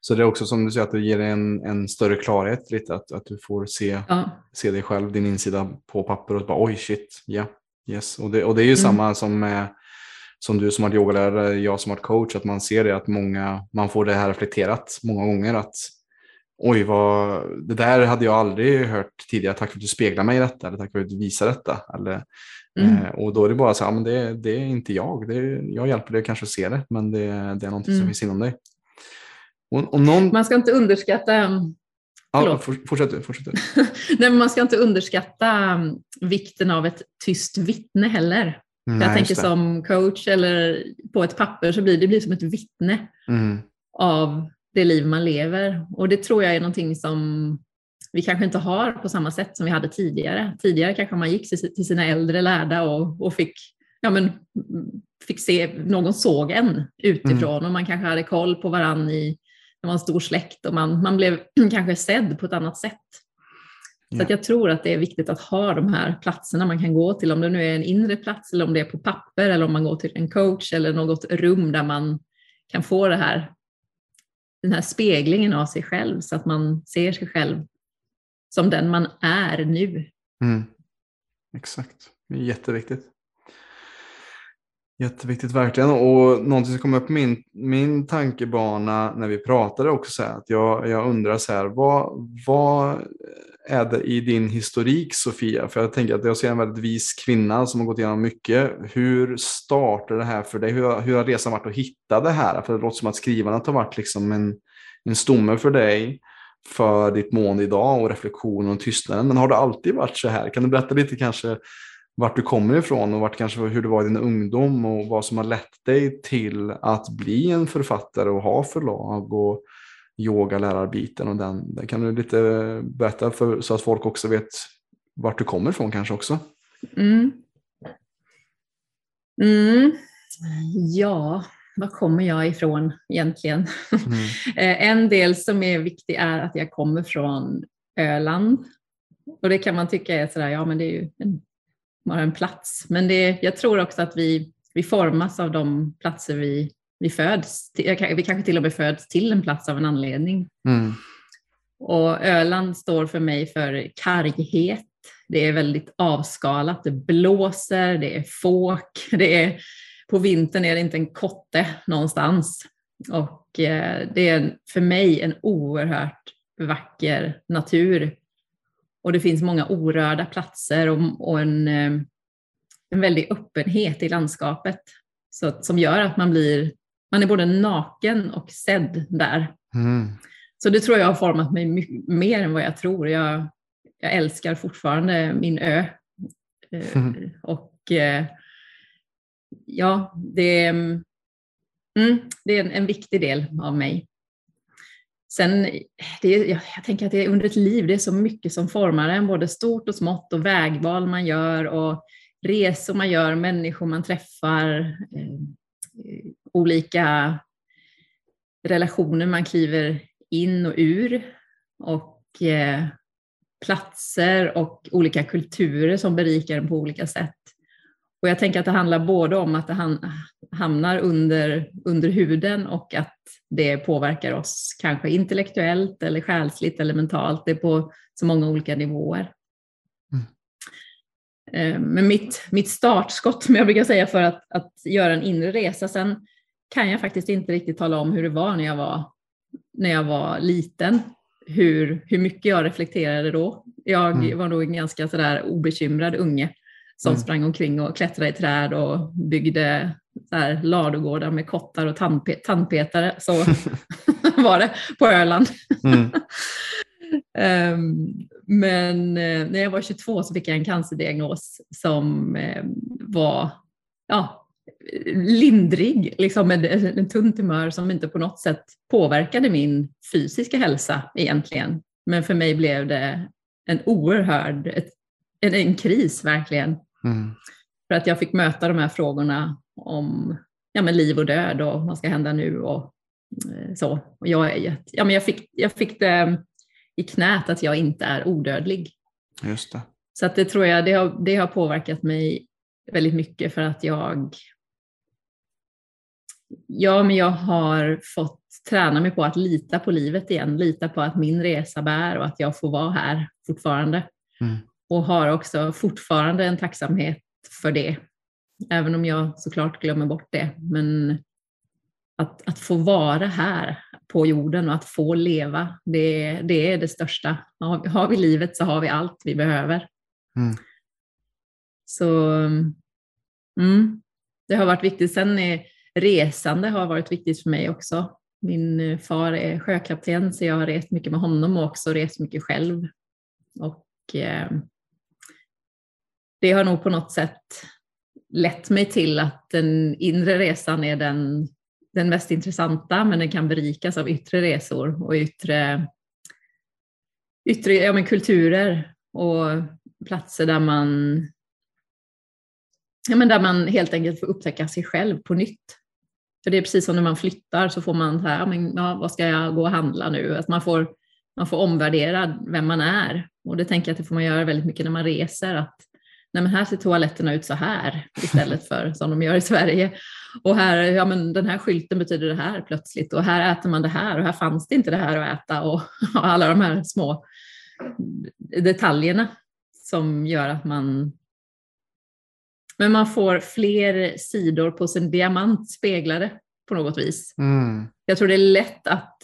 Så det är också som du säger att det ger en, en större klarhet lite, att, att du får se, Ja. se dig själv, din insida på papper och bara oj shit, ja, yes. Och det, och det är ju Mm. samma som med som du som varit yogalärare, jag som varit coach, att man ser det att många, man får det här reflekterat många gånger att oj, vad, det där hade jag aldrig hört tidigare, tack för att du speglar mig i detta, eller tack för att du visar detta. Eller, Mm. eh, och då är det bara så här, men det, det är inte jag, det jag hjälper dig kanske att se det, men det, det är någonting som Mm. finns inom dig. Och, och någon, Man ska inte underskatta ja, fortsätt du, fortsätt du. Nej, men man ska inte underskatta um, vikten av ett tyst vittne heller. För Nej, jag tänker som coach eller på ett papper så blir det blir som ett vittne Mm, av det liv man lever. Och det tror jag är någonting som vi kanske inte har på samma sätt som vi hade tidigare. Tidigare kanske man gick till sina äldre lärda och, och fick, ja men, fick se, någon såg en utifrån och man kanske hade koll på varann i, det var en stor släkt och man, man blev kanske sedd på ett annat sätt. Så Ja. jag tror att det är viktigt att ha de här platserna man kan gå till, om det nu är en inre plats eller om det är på papper eller om man går till en coach eller något rum där man kan få det här, den här speglingen av sig själv så att man ser sig själv som den man är nu. mm. Exakt, det är jätteviktigt. Jätteviktigt verkligen. Och någonting som kom upp min, min tankebana när vi pratade också så här, att jag, jag undrar så här, vad, vad är det i din historik Sofia? För jag tänker att jag ser en väldigt vis kvinna som har gått igenom mycket. Hur startade det här för dig? Hur, har- hur har resan varit att hitta det här? För det låter som att skrivandet har varit liksom en, en stomme för dig för ditt mående idag och reflektion och tystnaden. Men har det alltid varit så här? Kan du berätta lite kanske vart du kommer ifrån och vart kanske hur det var i din ungdom och vad som har lett dig till att bli en författare och ha förlag och yogalärarbiten och den. Det kan du lite berätta för, så att folk också vet vart du kommer ifrån kanske också. Mm. Mm. Ja, var kommer jag ifrån egentligen? Mm. Eh, En del som är viktig är att jag kommer från Öland. Och det kan man tycka är sådär, ja men det är ju en, bara en plats. Men det, jag tror också att vi, vi formas av de platser vi, vi föds till. Vi kanske till och med föds till en plats av en anledning. Mm. Och Öland står för mig för karghet. Det är väldigt avskalat, det blåser, det är fåk, det är, på vintern är det inte en kotte någonstans. Och eh, det är för mig en oerhört vacker natur. Och det finns många orörda platser och, och en, eh, en väldig öppenhet i landskapet. Så, som gör att man blir, man är både naken och sedd där. Mm. Så det tror jag har format mig mycket mer än vad jag tror. Jag, jag älskar fortfarande min ö. Eh, Mm. Och eh, ja, det, är, mm, det är en, en viktig del av mig. Sen, det jag, jag tänker att det är under ett liv, det är så mycket som formar en, både stort och smått och vägval man gör och resor man gör, människor man träffar, eh, olika relationer man kliver in och ur och eh, platser och olika kulturer som berikar en på olika sätt. Och jag tänker att det handlar både om att det han- hamnar under, under huden och att det påverkar oss kanske intellektuellt eller själsligt eller mentalt. Det är på så många olika nivåer. Eh, Men mitt, mitt startskott, som jag brukar säga, för att, att göra en inre resa, sen kan jag faktiskt inte riktigt tala om hur det var när jag var, när jag var liten. Hur, hur mycket jag reflekterade då. Jag Mm. var nog en ganska sådär obekymrad unge som Mm. sprang omkring och klättrade i träd och byggde så här ladugårdar med kottar och tandpe- tandpetare. Så var det på Öland. Mm. Ehm, men eh, när jag var 22 så fick jag en cancerdiagnos som eh, var ja, lindrig, liksom en, en tunn tumör som inte på något sätt påverkade min fysiska hälsa egentligen. Men för mig blev det en oerhörd, ett, en, en kris verkligen. Mm. För att jag fick möta de här frågorna om ja, men liv och död och vad ska hända nu och eh, så. Och jag, är ja, men jag, fick, jag fick det i knät att jag inte är odödlig. Just det. Så att det tror jag, det har, det har påverkat mig väldigt mycket för att jag Ja, men jag har fått träna mig på att lita på livet igen, lita på att min resa bär och att jag får vara här fortfarande. Mm. Och har också fortfarande en tacksamhet för det, även om jag såklart glömmer bort det. Men att, att få vara här på jorden och att få leva, det, det är det största. Har vi livet så har vi allt vi behöver. Mm. Så mm, det har varit viktigt. Sen är resande har varit viktigt för mig också. Min far är sjökapten så jag har rest mycket med honom och också rest mycket själv. Och eh, det har nog på något sätt lett mig till att den inre resan är den, den mest intressanta men den kan berikas av yttre resor och yttre, yttre ja, men kulturer och platser där man, ja, men där man helt enkelt får upptäcka sig själv på nytt. För det är precis som när man flyttar så får man så här, men, ja, vad ska jag gå och handla nu? Att man får, man får omvärdera vem man är. Och det tänker jag att det får man göra väldigt mycket när man reser. Att, nej men här ser toaletterna ut så här istället för som de gör i Sverige. Och här, ja men den här skylten betyder det här plötsligt och här äter man det här och här fanns det inte det här att äta och, och alla de här små detaljerna som gör att man men man får fler sidor på sin diamant speglade på något vis. Mm. Jag tror det är lätt att,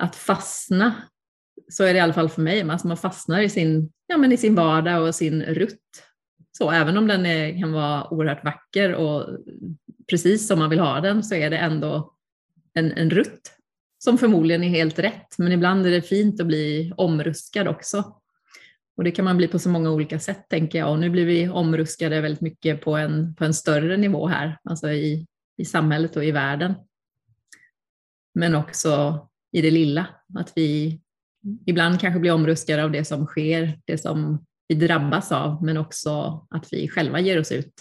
att fastna, så är det i alla fall för mig, alltså man fastnar i sin, ja, men i sin vardag och sin rutt. Så även om den är, kan vara oerhört vacker och precis som man vill ha den så är det ändå en, en rutt som förmodligen är helt rätt. Men ibland är det fint att bli omruskad också. Och det kan man bli på så många olika sätt tänker jag. Och nu blir vi omruskade väldigt mycket på en, på en större nivå här, alltså i, i samhället och i världen. Men också i det lilla, att vi Mm. ibland kanske bli omruskade av det som sker, det som vi drabbas av, men också att vi själva ger oss ut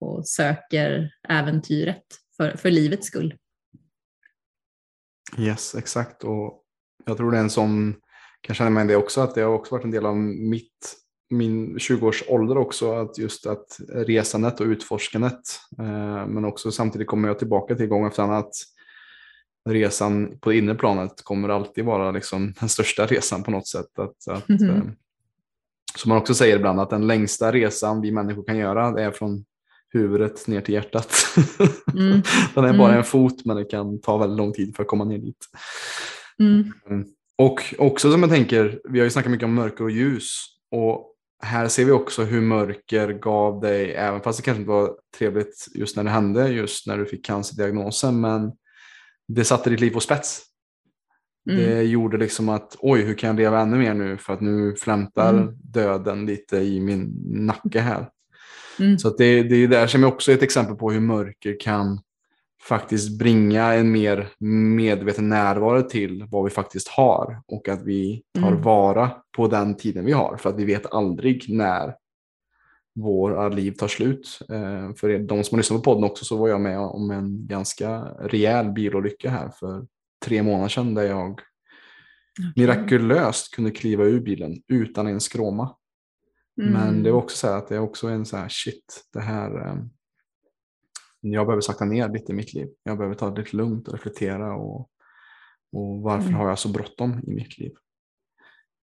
och söker äventyret för, för livets skull. Yes, exakt. Och jag tror det är en sån kan känna mig det också, att det har också varit en del av mitt, min 20-års ålder också, att just att resandet och utforskandet. Eh, men också samtidigt kommer jag tillbaka till gång efter annan att resan på det inre planet kommer alltid vara liksom den största resan på något sätt. Att, att, mm som man också säger ibland, att den längsta resan vi människor kan göra är från huvudet ner till hjärtat. Mm. den är bara mm. en fot men det kan ta väldigt lång tid för att komma ner dit. Mm. mm. Och också som jag tänker, vi har ju snackat mycket om mörker och ljus och här ser vi också hur mörker gav dig, även fast det kanske inte var trevligt just när det hände, just när du fick cancerdiagnosen, men det satte ditt liv på spets. Mm. Det gjorde liksom att, oj, hur kan jag leva ännu mer nu? För att nu flämtar mm. döden lite i min nacke här. Mm. Så det, det är där som är också ett exempel på hur mörker kan faktiskt bringa en mer medveten närvaro till vad vi faktiskt har och att vi tar mm. vara på den tiden vi har för att vi vet aldrig när våra liv tar slut. Eh, för de som har lyssnat på podden också så var jag med om en ganska rejäl bilolycka här för tre månader sedan där jag okay. mirakulöst kunde kliva ur bilen utan en skråma. Mm. Men det var också så här att det är också en så här shit, det här eh, jag behöver sakta ner lite i mitt liv. Jag behöver ta det lite lugnt och reflektera och, och varför mm. har jag så bråttom i mitt liv?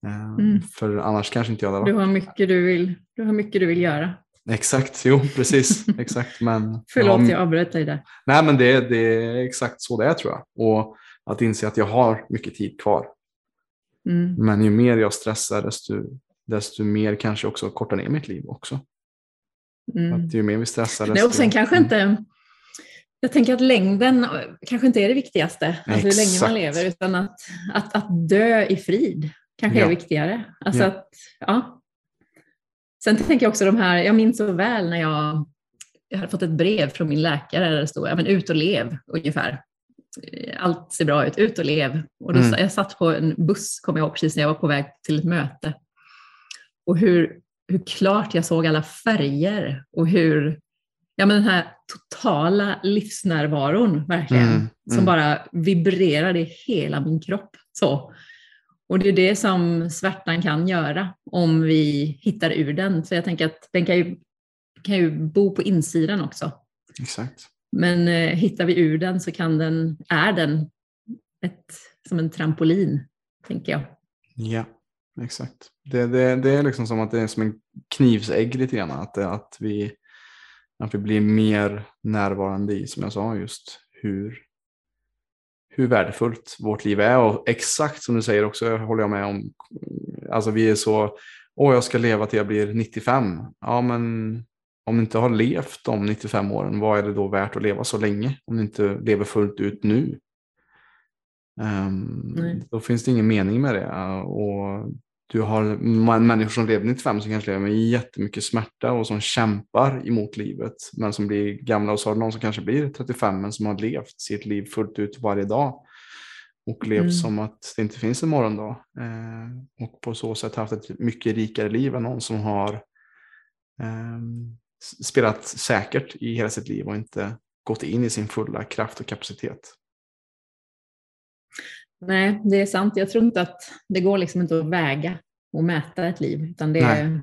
Um, mm. För annars kanske inte jag hade varit. Du har mycket du vill, du har mycket du vill göra. Exakt, jo precis. exakt, men, Förlåt, ja, jag avbröt dig där. Nej, men det, det är exakt så det är tror jag. Och att inse att jag har mycket tid kvar. Mm. Men ju mer jag stressar desto, desto mer kanske också kortar ner mitt liv också. Mm. Att ju mer vi stressar desto... Nej, och sen kanske inte, jag tänker att längden kanske inte är det viktigaste, alltså hur länge man lever, utan att, att, att dö i frid kanske ja. är viktigare. Alltså ja. Att, ja. Sen tänker jag också de här, jag minns så väl när jag, jag hade fått ett brev från min läkare där det stod ja, men ut och lev ungefär. Allt ser bra ut, ut och lev. Och då, mm. Jag satt på en buss, kommer jag ihåg, precis när jag var på väg till ett möte. Och hur hur klart jag såg alla färger och hur, ja men den här totala livsnärvaron verkligen, mm, mm. som bara vibrerade i hela min kropp. Så. Och det är det som svärtan kan göra om vi hittar ur den. Så jag tänker att den kan ju, kan ju bo på insidan också. Exakt. Men eh, hittar vi ur den så kan den, är den ett, som en trampolin, tänker jag. Ja, exakt. Det, det, det är liksom som att det är som en knivsägg lite grann. Att, att, vi, att vi blir mer närvarande i, som jag sa, just hur, hur värdefullt vårt liv är. Och exakt som du säger också, håller jag med om. Alltså vi är så, åh jag ska leva till jag blir 95. Ja men om du inte har levt de 95 åren, vad är det då värt att leva så länge? Om du inte lever fullt ut nu. Um, då finns det ingen mening med det. Och du har människor som lever 95 som kanske lever med jättemycket smärta och som kämpar emot livet men som blir gamla och så har någon som kanske blir 35 men som har levt sitt liv fullt ut varje dag och levt mm. som att det inte finns en morgondag eh, och på så sätt haft ett mycket rikare liv än någon som har eh, spelat säkert i hela sitt liv och inte gått in i sin fulla kraft och kapacitet. Nej, det är sant. Jag tror inte att det går liksom inte att väga och mäta ett liv, utan det,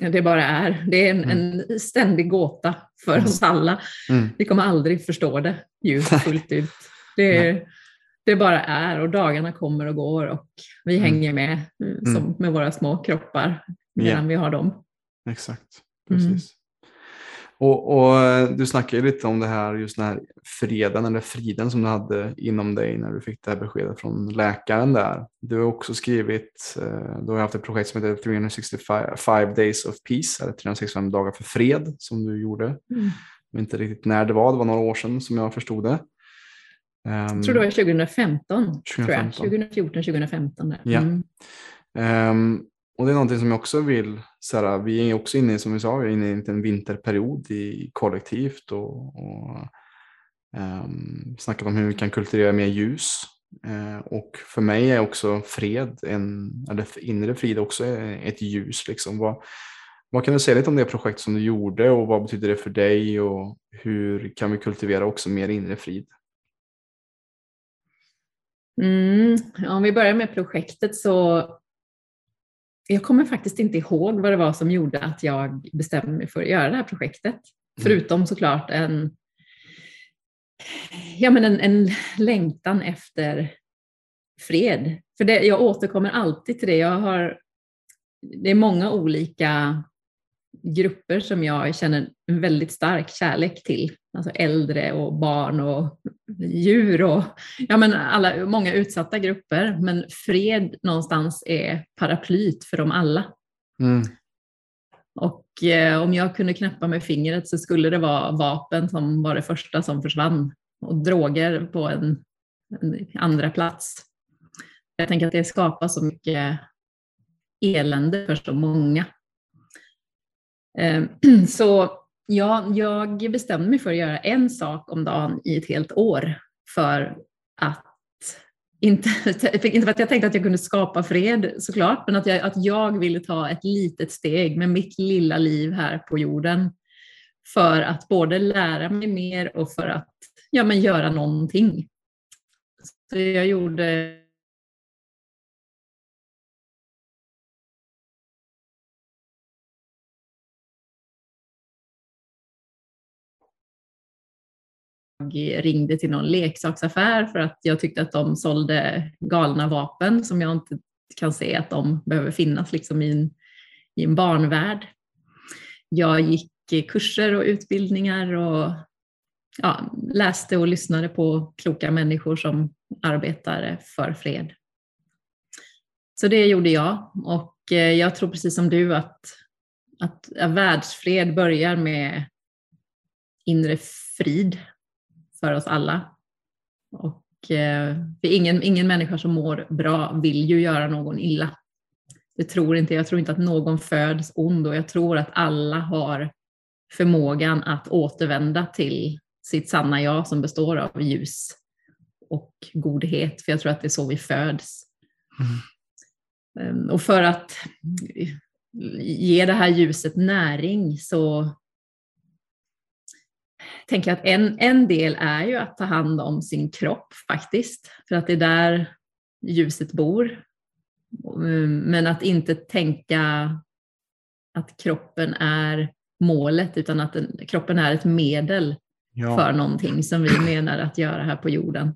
det bara är. Det är en, mm. en ständig gåta för mm. oss alla. Mm. Vi kommer aldrig förstå det ju fullt ut. Det, det bara är och dagarna kommer och går och vi mm. hänger med mm, som med våra små kroppar medan yeah. vi har dem. Exakt, mm. precis. Och, och, eh, du snackade lite om det här, just den här freden eller friden som du hade inom dig när du fick det här beskedet från läkaren där. Du har också skrivit, eh, du har haft ett projekt som heter 365 days of peace, eller 365 dagar för fred som du gjorde. Mm. Jag vet inte riktigt när det var, det var några år sedan som jag förstod det. jag tror det var 2015, 2015. 2014, 2015. Ja. Mm. Um, och det är någonting som jag också vill, så här, vi är också inne som vi sa, inne i en vinterperiod i kollektivt och, och um, snackat om hur vi kan kultivera mer ljus. Uh, och för mig är också fred, en, eller inre frid också ett ljus. Liksom. Vad, vad kan du säga lite om det projekt som du gjorde och vad betyder det för dig och hur kan vi kultivera också mer inre frid? Mm, om vi börjar med projektet så jag kommer faktiskt inte ihåg vad det var som gjorde att jag bestämde mig för att göra det här projektet. Mm. Förutom såklart en, ja, men en, en längtan efter fred. För det, jag återkommer alltid till det. Jag har, det är många olika grupper som jag känner en väldigt stark kärlek till. Alltså äldre och barn och djur och ja, men alla, många utsatta grupper. Men fred någonstans är paraplyt för dem alla. Mm. Och eh, om jag kunde knäppa med fingret så skulle det vara vapen som var det första som försvann och droger på en, en andra plats. Jag tänker att det skapar så mycket elände för så många. Eh, så ja, jag bestämde mig för att göra en sak om dagen i ett helt år för att inte, inte för att jag tänkte att jag kunde skapa fred såklart, men att jag, att jag ville ta ett litet steg med mitt lilla liv här på jorden för att både lära mig mer och för att ja, men göra någonting. Så jag gjorde ringde till någon leksaksaffär för att jag tyckte att de sålde galna vapen som jag inte kan se att de behöver finnas liksom i, en, i en barnvärld. Jag gick kurser och utbildningar och ja, läste och lyssnade på kloka människor som arbetar för fred. Så det gjorde jag och eh, jag tror precis som du att, att världsfred börjar med inre frid för oss alla. Och eh, ingen, ingen människa som mår bra vill ju göra någon illa. Det tror inte, jag tror inte att någon föds ond och jag tror att alla har förmågan att återvända till sitt sanna jag som består av ljus och godhet. För jag tror att det är så vi föds. Mm. Ehm, och för att ge det här ljuset näring så tänker att en, en del är ju att ta hand om sin kropp faktiskt, för att det är där ljuset bor. Mm, men att inte tänka att kroppen är målet, utan att den, kroppen är ett medel ja. för någonting som vi menar att göra här på jorden.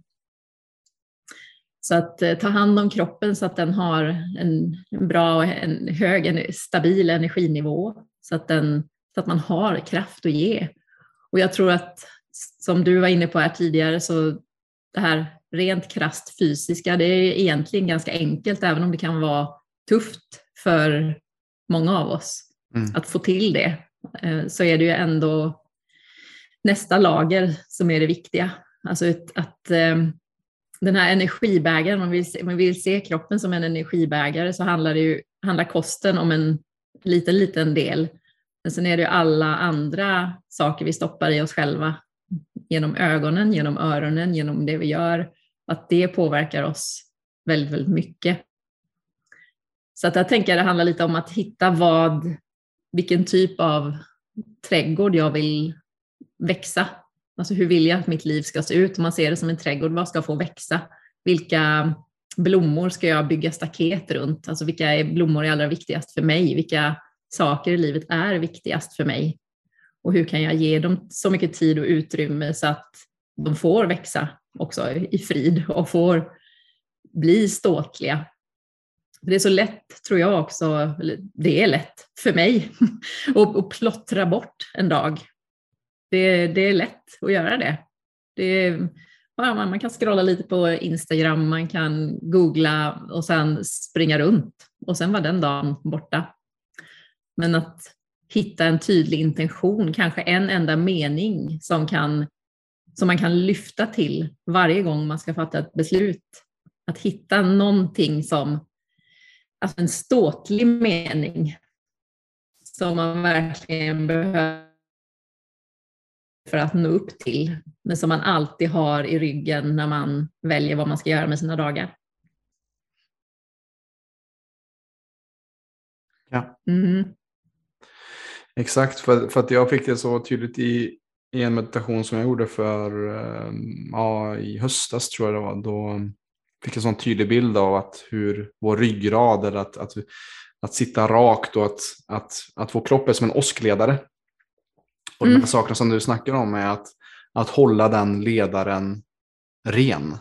Så att eh, ta hand om kroppen så att den har en, en bra, en hög, en stabil energinivå så att, den, så att man har kraft att ge. Och jag tror att, som du var inne på här tidigare, så det här rent krast fysiska, det är egentligen ganska enkelt, även om det kan vara tufft för många av oss mm. att få till det, eh, så är det ju ändå nästa lager som är det viktiga. Alltså att eh, den här energibägaren, om man vill, se, man vill se kroppen som en energibägare så handlar, det ju, handlar kosten om en liten, liten del. Men sen är det ju alla andra saker vi stoppar i oss själva genom ögonen, genom öronen, genom det vi gör, att det påverkar oss väldigt, väldigt mycket. Så att jag tänker att det handlar lite om att hitta vad, vilken typ av trädgård jag vill växa Alltså hur vill jag att mitt liv ska se ut? Om man ser det som en trädgård, vad ska få växa? Vilka blommor ska jag bygga staket runt? Alltså vilka blommor är allra viktigast för mig? Vilka saker i livet är viktigast för mig? Och hur kan jag ge dem så mycket tid och utrymme så att de får växa också i frid och får bli ståtliga. Det är så lätt, tror jag också, det är lätt för mig, att plottra bort en dag det, det är lätt att göra det. det är, man kan scrolla lite på Instagram, man kan googla och sen springa runt och sen var den dagen borta. Men att hitta en tydlig intention, kanske en enda mening som, kan, som man kan lyfta till varje gång man ska fatta ett beslut. Att hitta någonting som, alltså en ståtlig mening som man verkligen behöver för att nå upp till, men som man alltid har i ryggen när man väljer vad man ska göra med sina dagar. Ja. Mm. Exakt, för, för att jag fick det så tydligt i, i en meditation som jag gjorde för eh, ja, i höstas tror jag det var. Då fick jag en sån tydlig bild av att hur vår ryggrad, eller att, att, att sitta rakt och att, att, att vår kropp är som en åskledare. Och mm. de här sakerna som du snackar om är att, att hålla den ledaren ren.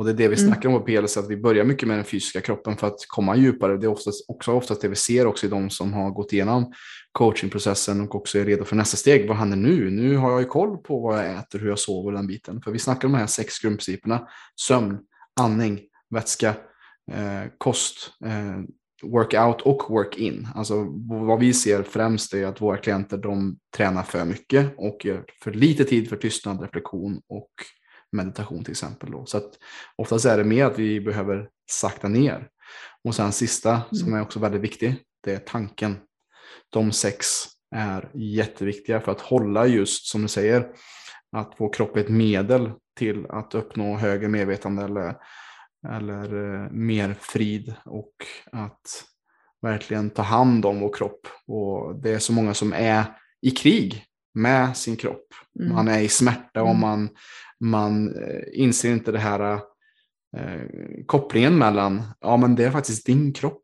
Och det är det vi mm. snackar om på PLC, att vi börjar mycket med den fysiska kroppen för att komma djupare. Det är oftast, också oftast det vi ser också i de som har gått igenom coachingprocessen och också är redo för nästa steg. Vad händer nu? Nu har jag ju koll på vad jag äter, hur jag sover, den biten. För vi snackar om de här sex grundprinciperna. Sömn, andning, vätska, eh, kost, eh, workout och work-in. Alltså vad vi ser främst är att våra klienter de tränar för mycket och gör för lite tid för tystnad, reflektion och meditation till exempel. Då. Så att oftast är det mer att vi behöver sakta ner. Och sen sista mm. som är också väldigt viktig, det är tanken. De sex är jätteviktiga för att hålla just som du säger, att vår kropp är ett medel till att uppnå högre medvetande eller eller eh, mer frid och att verkligen ta hand om vår kropp. Och det är så många som är i krig med sin kropp. Mm. Man är i smärta och mm. man, man eh, inser inte det här eh, kopplingen mellan, ja men det är faktiskt din kropp.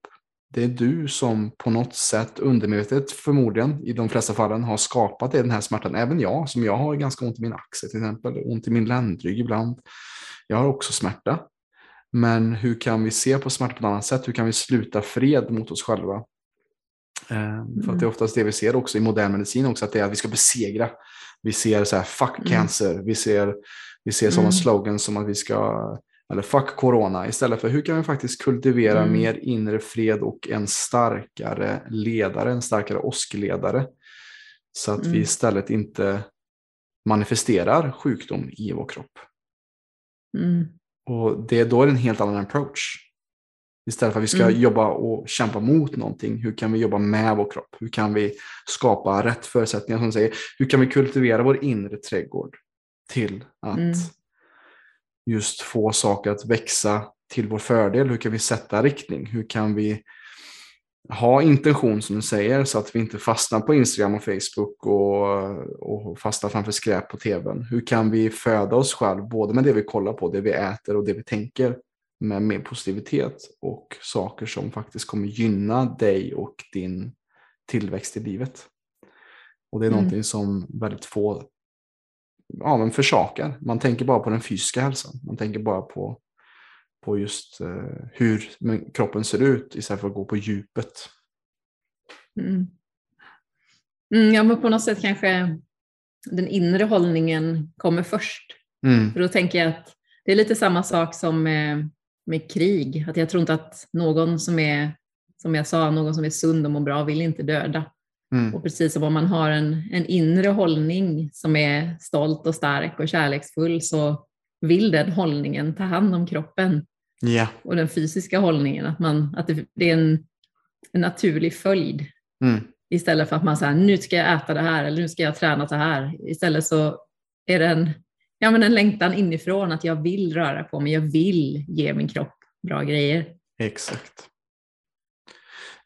Det är du som på något sätt undermedvetet förmodligen i de flesta fallen har skapat den här smärtan. Även jag som jag har ganska ont i min axel till exempel, ont i min ländrygg ibland. Jag har också smärta. Men hur kan vi se på smärta på ett annat sätt? Hur kan vi sluta fred mot oss själva? Mm. För att det är mm. oftast det vi ser också i modern medicin också, att det är att vi ska besegra. Vi ser så här, fuck mm. cancer, vi ser, vi ser sådana mm. slogans som att vi ska, eller fuck corona, istället för hur kan vi faktiskt kultivera mm. mer inre fred och en starkare ledare, en starkare åskledare. Så att vi mm. istället inte manifesterar sjukdom i vår kropp. Mm. Och det, då är det en helt annan approach. Istället för att vi ska mm. jobba och kämpa mot någonting, hur kan vi jobba med vår kropp? Hur kan vi skapa rätt förutsättningar? Som säger, hur kan vi kultivera vår inre trädgård till att mm. just få saker att växa till vår fördel? Hur kan vi sätta riktning? Hur kan vi ha intention som du säger så att vi inte fastnar på Instagram och Facebook och, och fastnar framför skräp på tvn. Hur kan vi föda oss själv både med det vi kollar på, det vi äter och det vi tänker med mer positivitet och saker som faktiskt kommer gynna dig och din tillväxt i livet. Och det är mm. någonting som väldigt få ja, men försakar. Man tänker bara på den fysiska hälsan. Man tänker bara på, på just eh, hur kroppen ser ut istället för att gå på djupet. Mm. Mm, ja, men på något sätt kanske den inre hållningen kommer först. Mm. För då tänker jag att det är lite samma sak som med, med krig. Att jag tror inte att någon som är, som jag sa, någon som är sund och mår bra vill inte döda. Mm. Och precis som om man har en, en inre hållning som är stolt och stark och kärleksfull så vill den hållningen ta hand om kroppen. Yeah. Och den fysiska hållningen, att, man, att det, det är en, en naturlig följd. Mm. Istället för att man säger nu ska jag äta det här eller nu ska jag träna så här. Istället så är det en, ja, men en längtan inifrån att jag vill röra på mig, jag vill ge min kropp bra grejer. Exakt.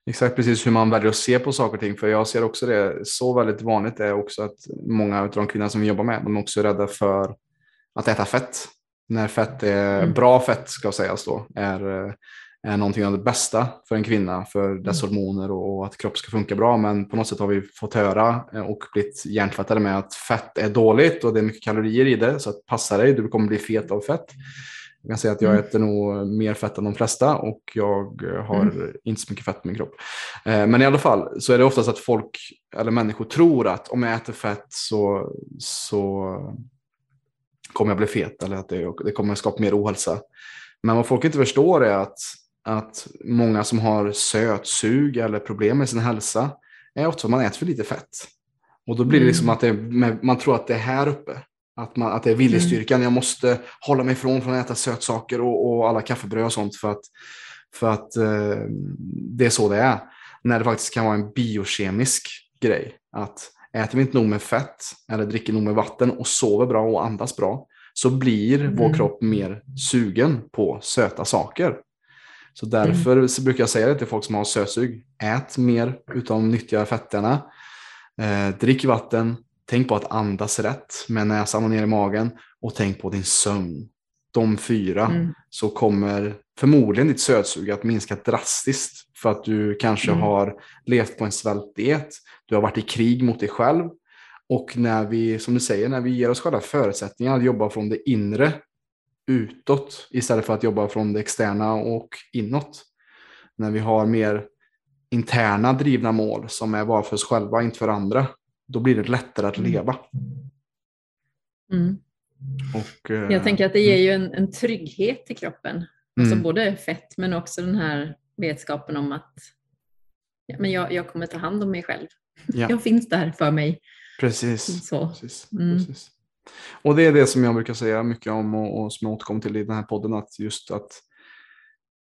Exakt precis hur man väljer att se på saker och ting. För jag ser också det, så väldigt vanligt är också att många av de kvinnor som vi jobbar med, de är också rädda för att äta fett. När fett är, mm. bra fett ska sägas då, är, är någonting av det bästa för en kvinna, för dess mm. hormoner och, att kropp ska funka bra. Men på något sätt har vi fått höra och blivit hjärntvättade med att fett är dåligt och det är mycket kalorier i det. Så att passa dig, du kommer bli fet av fett. Jag kan säga att jag mm. äter nog mer fett än de flesta och jag har mm. inte så mycket fett på min kropp. Eh, men i alla fall så är det oftast att folk eller människor tror att om jag äter fett så, så kommer jag bli fet eller att det, det kommer skapa mer ohälsa. Men vad folk inte förstår är att, att många som har sötsug eller problem med sin hälsa är ofta att man äter för lite fett. Och då blir det liksom mm. att det, man tror att det är här uppe. Att, man, att det är viljestyrkan. Mm. Jag måste hålla mig ifrån från att äta sötsaker och, och alla kaffebröd och sånt för att, för att eh, det är så det är. När det faktiskt kan vara en biokemisk grej. Att äter vi inte nog med fett eller dricker nog med vatten och sover bra och andas bra så blir mm. vår kropp mer sugen på söta saker. Så därför mm. så brukar jag säga det till folk som har sötsug. Ät mer utav de nyttiga fetterna. Eh, drick vatten, Tänk på att andas rätt med näsan och ner i magen och tänk på din sömn. De fyra mm. så kommer förmodligen ditt sötsug att minska drastiskt för att du kanske mm. har levt på en svältdiet. Du har varit i krig mot dig själv och när vi, som du säger, när vi ger oss själva förutsättningar att jobba från det inre utåt istället för att jobba från det externa och inåt. När vi har mer interna drivna mål som är bara för oss själva, inte för andra, då blir det lättare att mm. leva. Mm. Och, eh, jag tänker att det ger ju en, en trygghet till kroppen. Alltså mm. både fett men också den här vetskapen om att ja, men jag, jag kommer ta hand om mig själv. Ja. Jag finns där för mig. Precis. Så. Precis. Mm. Precis. Och det är det som jag brukar säga mycket om och, och som jag återkommer till i den här podden. Att just att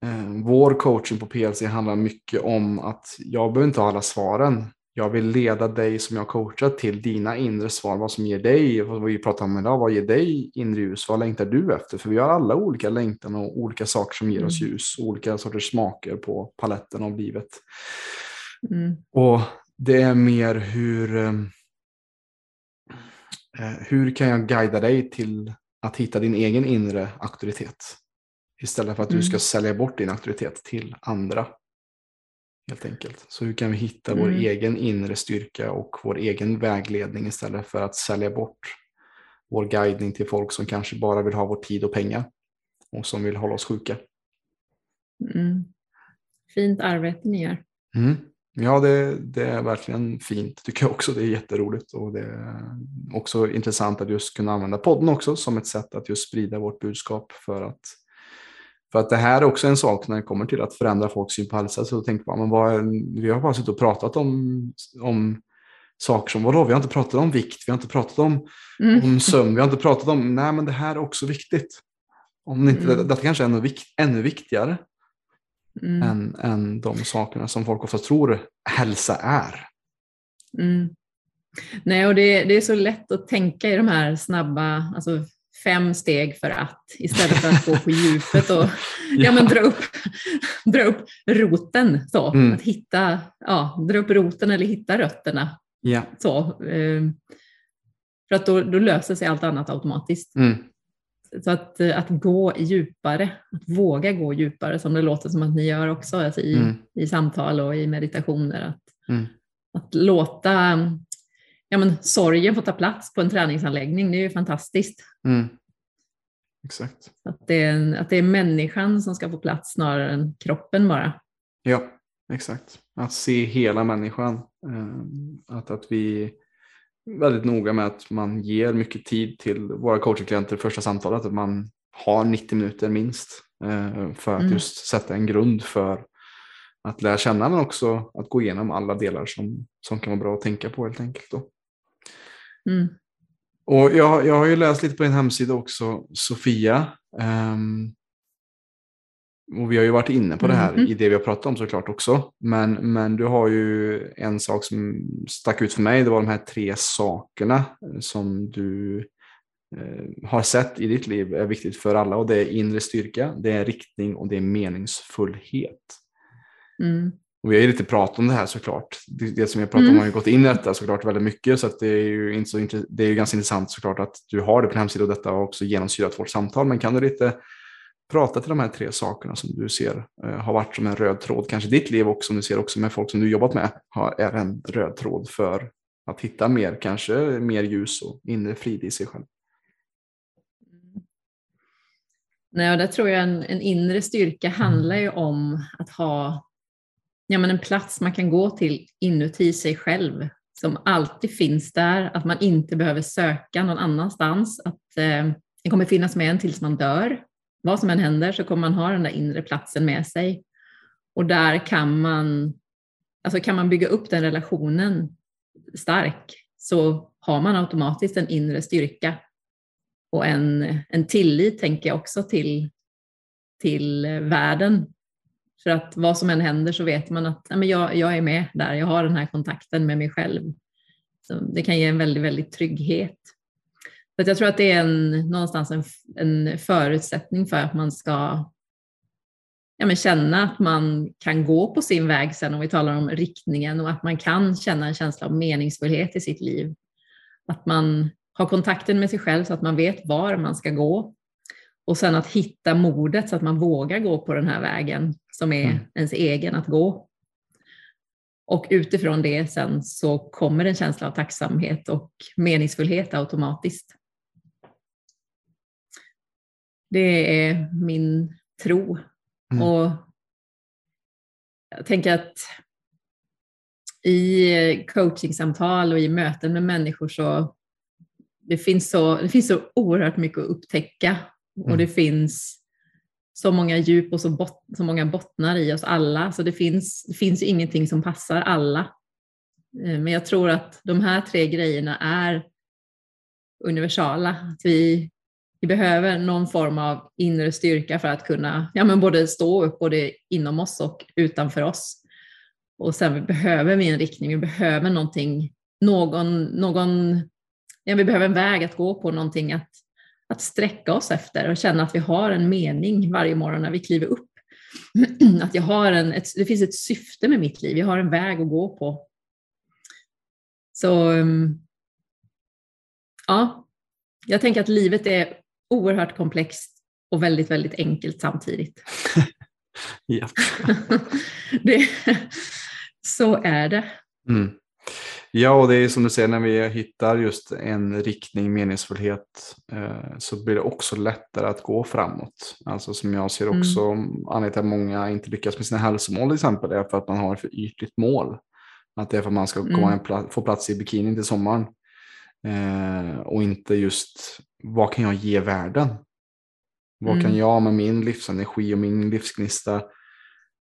eh, vår coaching på PLC handlar mycket om att jag behöver inte ha alla svaren. Jag vill leda dig som jag coachar till dina inre svar, vad som ger dig, vad vi pratar om idag, vad ger dig inre ljus, vad längtar du efter? För vi har alla olika längtan och olika saker som ger oss mm. ljus, olika sorters smaker på paletten av livet. Mm. Och det är mer hur, eh, hur kan jag guida dig till att hitta din egen inre auktoritet? Istället för att mm. du ska sälja bort din auktoritet till andra. Helt enkelt. Så hur kan vi hitta mm. vår egen inre styrka och vår egen vägledning istället för att sälja bort vår guidning till folk som kanske bara vill ha vår tid och pengar och som vill hålla oss sjuka. Mm. Fint arbete ni gör. Mm. Ja, det, det, är verkligen fint tycker jag också. Det är jätteroligt och det är också intressant att just kunna använda podden också som ett sätt att just sprida vårt budskap för att för att det här är också en sak när det kommer till att förändra folks syn på hälsa. Så tänker man, men vad, vi har bara suttit och pratat om, om saker som, vadå, vi har inte pratat om vikt, vi har inte pratat om, mm. om sömn, vi har inte pratat om, nej men det här är också viktigt. Om inte, mm. Detta kanske är ännu, ännu viktigare mm. än, än de sakerna som folk ofta tror hälsa är. Mm. Nej, och det, det är så lätt att tänka i de här snabba, alltså fem steg för att istället för att gå på djupet och ja. ja men dra, upp, dra upp roten. Så, mm. Att hitta, ja, dra upp roten eller hitta rötterna. Ja. Så, ehm, för att då, då löser sig allt annat automatiskt. Mm. Så att, att gå djupare, att våga gå djupare som det låter som att ni gör också alltså i, mm. i samtal och i meditationer. Att, mm. att låta ja, men, sorgen får ta plats på en träningsanläggning. Det är ju fantastiskt. Mm. Exakt. Att det, är, att det är människan som ska få plats snarare än kroppen bara. Ja, exakt. Att se hela människan. Eh, att, att vi väldigt noga med att man ger mycket tid till våra coachingklienter första samtalet. Att man har 90 minuter minst eh, för att mm. just sätta en grund för att lära känna men också att gå igenom alla delar som, som kan vara bra att tänka på helt enkelt. Då. Mm. Och jag, jag har ju läst lite på din hemsida också, Sofia. Um, och vi har ju varit inne på det här mm. i det vi har pratat om såklart också. Men, men du har ju en sak som stack ut för mig. Det var de här tre sakerna som du eh, har sett i ditt liv är viktigt för alla. Och det är inre styrka, det är riktning och det är meningsfullhet. Mm. Och vi har ju lite pratat om det här såklart. Det, det som jag pratat mm. om har ju gått in i detta såklart väldigt mycket. Så det, är ju inte så, det är ju ganska intressant såklart att du har det på hemsidan och detta har också genomsyrat vårt samtal. Men kan du lite prata till de här tre sakerna som du ser eh, har varit som en röd tråd, kanske i ditt liv också, som du ser också med folk som du jobbat med, har, är en röd tråd för att hitta mer, kanske mer ljus och inre frid i sig själv. Nej, och där tror jag en, en inre styrka handlar ju om att ha ja, men en plats man kan gå till inuti sig själv som alltid finns där, att man inte behöver söka någon annanstans, att eh, den kommer finnas med en tills man dör. Vad som än händer så kommer man ha den där inre platsen med sig. Och där kan man, alltså kan man bygga upp den relationen stark så har man automatiskt en inre styrka och en, en tillit, tänker jag också, till, till världen för att vad som än händer så vet man att nej, men jag, jag är med där, jag har den här kontakten med mig själv. Så det kan ge en väldigt, väldigt trygghet. Så jag tror att det är en, någonstans en, en förutsättning för att man ska ja, men känna att man kan gå på sin väg sen om vi talar om riktningen och att man kan känna en känsla av meningsfullhet i sitt liv. Att man har kontakten med sig själv så att man vet var man ska gå och sen att hitta modet så att man vågar gå på den här vägen som är mm. ens egen att gå. Och utifrån det sen så kommer en känsla av tacksamhet och meningsfullhet automatiskt. Det är min tro. Mm. Och jag tänker att i coachingsamtal och i möten med människor så det finns så, det finns så oerhört mycket att upptäcka Mm. Och det finns så många djup och så, bot, så många bottnar i oss alla, så det finns, det finns ingenting som passar alla. Eh, men jag tror att de här tre grejerna är universala. Att vi, vi behöver någon form av inre styrka för att kunna ja, men både stå upp både inom oss och utanför oss. Och sen behöver vi en riktning, vi behöver någonting, någon, någon, ja, vi behöver en väg att gå på, någonting att att sträcka oss efter och känna att vi har en mening varje morgon när vi kliver upp. Att jag har en, ett, det finns ett syfte med mitt liv, jag har en väg att gå på. Så ehm, ja, jag tänker att livet är oerhört komplext och väldigt, väldigt enkelt samtidigt. ja. det, så är det. Mm. Ja, och det är som du säger, när vi hittar just en riktning, meningsfullhet, eh, så blir det också lättare att gå framåt. Alltså som jag ser också, mm. anledningen till att många inte lyckas med sina hälsomål till exempel, är för att man har ett för ytligt mål. Att det är för att man ska komma mm. pla få plats i bikinin till sommaren. Eh, och inte just, vad kan jag ge världen? Vad mm. kan jag med min livsenergi och min livsgnista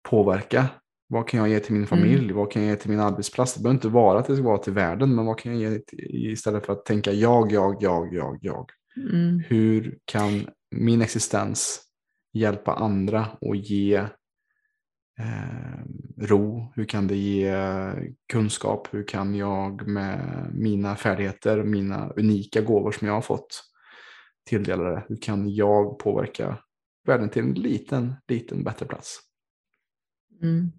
påverka vad kan jag ge till min familj? Mm. Vad kan jag ge till min arbetsplats? Det behöver inte vara att det ska vara till världen, men vad kan jag ge till, istället för att tänka jag, jag, jag, jag, jag. Mm. Hur kan min existens hjälpa andra och ge eh, ro? Hur kan det ge kunskap? Hur kan jag med mina färdigheter, mina unika gåvor som jag har fått tilldelade, hur kan jag påverka världen till en liten, liten bättre plats? Mm.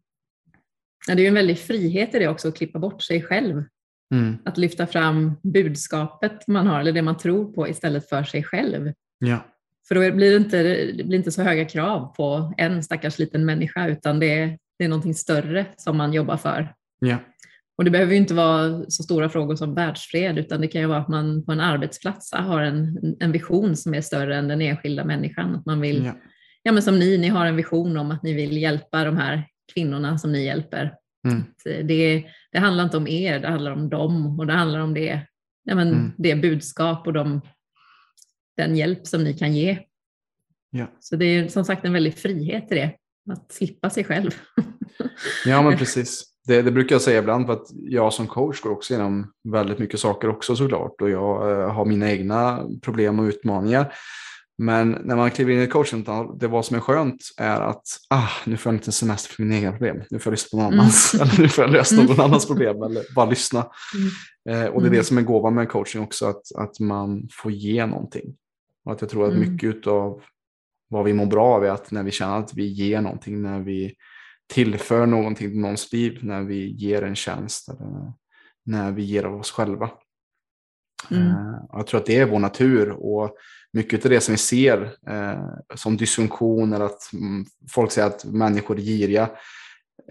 Ja, det är en väldig frihet i det också, att klippa bort sig själv. Mm. Att lyfta fram budskapet man har, eller det man tror på, istället för sig själv. Ja. För då blir det, inte, det blir inte så höga krav på en stackars liten människa, utan det är, det är någonting större som man jobbar för. Ja. Och det behöver ju inte vara så stora frågor som världsfred, utan det kan ju vara att man på en arbetsplats har en, en vision som är större än den enskilda människan. Att man vill, ja. ja men som ni, ni har en vision om att ni vill hjälpa de här kvinnorna som ni hjälper. Mm. Det, det handlar inte om er, det handlar om dem och det handlar om det, ja men mm. det budskap och de, den hjälp som ni kan ge. Ja. Så det är som sagt en väldig frihet i det, att slippa sig själv. Ja men precis. Det, det, brukar jag säga ibland för att jag som coach går också igenom väldigt mycket saker också såklart och jag eh, har mina egna problem och utmaningar. Men när man kliver in i coaching, det vad som är skönt är att ah, nu får jag en liten semester för mina egna problem. Nu får jag lyssna på någon mm. annans, eller nu får jag lösa någon mm. annans problem eller bara lyssna. Mm. Eh, och det är det mm. som är gåvan med coaching också, att, att man får ge någonting. Och att jag tror att mm. mycket av vad vi mår bra av är att när vi känner att vi ger någonting, när vi tillför någonting till någons liv, när vi ger en tjänst eller när vi ger av oss själva. Mm. Uh, jag tror att det är vår natur och mycket av det som vi ser uh, som dysfunktion eller att mm, folk säger att människor är giriga.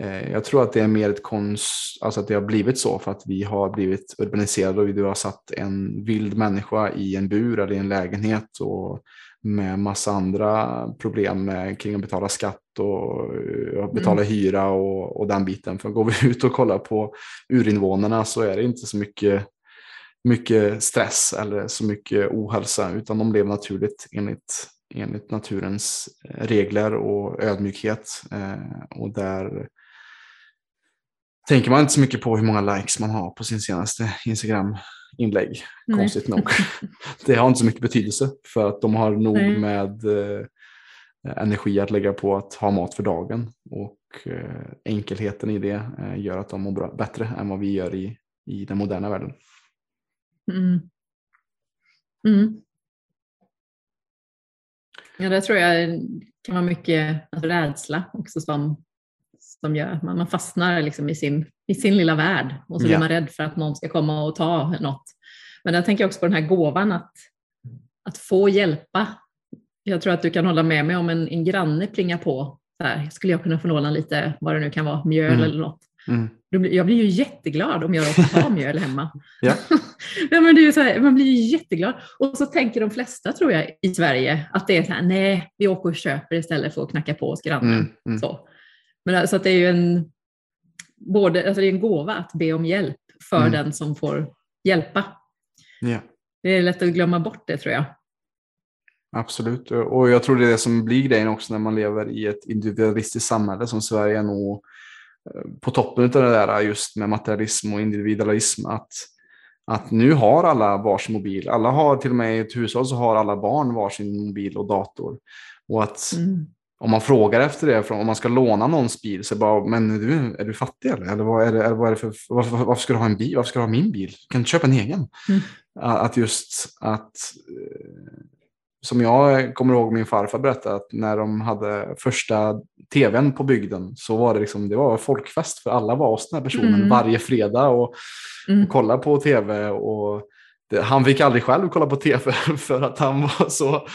Uh, jag tror att det är mer ett konst, alltså att det har blivit så för att vi har blivit urbaniserade och vi har satt en vild människa i en bur eller i en lägenhet och med massa andra problem med, kring att betala skatt och eh, betala mm. hyra och, och den biten. För går vi ut och kollar på urinvånarna så är det inte så mycket, mycket stress eller så mycket ohälsa utan de lever naturligt enligt, enligt naturens regler och ödmjukhet. Eh, och där tänker man inte så mycket på hur många likes man har på sin senaste Instagram-inlägg. Konstigt nog. Det har inte så mycket betydelse för att de har nog Nej. med eh, energi att lägga på att ha mat för dagen. Och eh, enkelheten i det eh, gör att de mår bra, bättre än vad vi gör i, i den moderna världen. Mm. Mm. Ja, det tror jag kan vara mycket alltså, rädsla också som som gör att man, man fastnar liksom i, sin, i sin lilla värld och så blir man rädd för att någon ska komma och ta något. Men jag tänker också på den här gåvan att, att få hjälpa. Jag tror att du kan hålla med mig om en, en granne plingar på. Så här, skulle jag kunna få låna lite, vad det nu kan vara, mjöl mm. eller något. Mm. Jag blir ju jätteglad om jag råkar ha mjöl hemma. ja. ja, men det är så här, man blir ju jätteglad. Och så tänker de flesta, tror jag, i Sverige att det är så här, nej, vi åker och köper istället för att knacka på hos grannen. Mm. Mm. Så. Men alltså att det är ju en, både, alltså det är en gåva att be om hjälp för mm. den som får hjälpa. Ja. Det är lätt att glömma bort det tror jag. Absolut, och jag tror det är det som blir grejen också när man lever i ett individualistiskt samhälle som Sverige är nog eh, på toppen av det där just med materialism och individualism. Att, att nu har alla varsin mobil. Alla har till och med i ett hushåll så har alla barn varsin mobil och dator. Och att mm om man frågar efter det, om man ska låna någons bil, så bara, men är du, är du fattig eller? eller vad är det, vad är det för, varför, varför ska du ha en bil? Varför ska du ha min bil? Kan du köpa en egen? Mm. Att just att, eh, som jag kommer ihåg min farfar berättade, att när de hade första tvn på bygden så var det liksom, det var folkfest för alla var hos den här personen mm. varje fredag och, mm. och kolla på tv. och det, han fick aldrig själv kolla på tv för att han var så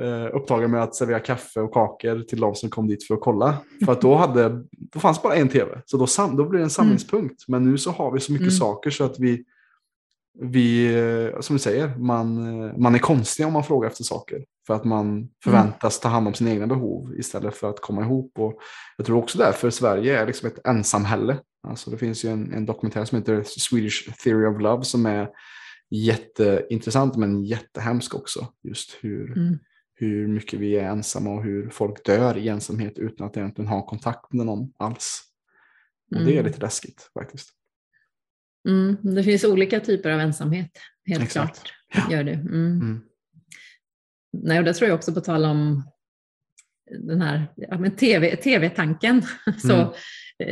eh, upptagen med att servera kaffe och kakor till de som kom dit för att kolla. För att då, hade, då fanns bara en tv, så då, sam, då blev det en samlingspunkt. Mm. Men nu så har vi så mycket mm. saker så att vi, vi, eh, som du säger, man, eh, man är konstig om man frågar efter saker. För att man förväntas ta hand om sina egna behov istället för att komma ihop. Och jag tror också därför Sverige är liksom ett ensamhälle. Alltså det finns ju en, en dokumentär som heter Swedish Theory of Love som är jätteintressant men jättehemsk också. Just hur, mm hur mycket vi är ensamma och hur folk dör i ensamhet utan att egentligen ha kontakt med någon alls. Och mm. det är mm. lite läskigt faktiskt. Mm, det finns olika typer av ensamhet, helt Exakt. klart. Ja. Gör det. Mm. Mm. Nej, och det tror jag också på tal om den här ja, men TV, tv-tanken. Så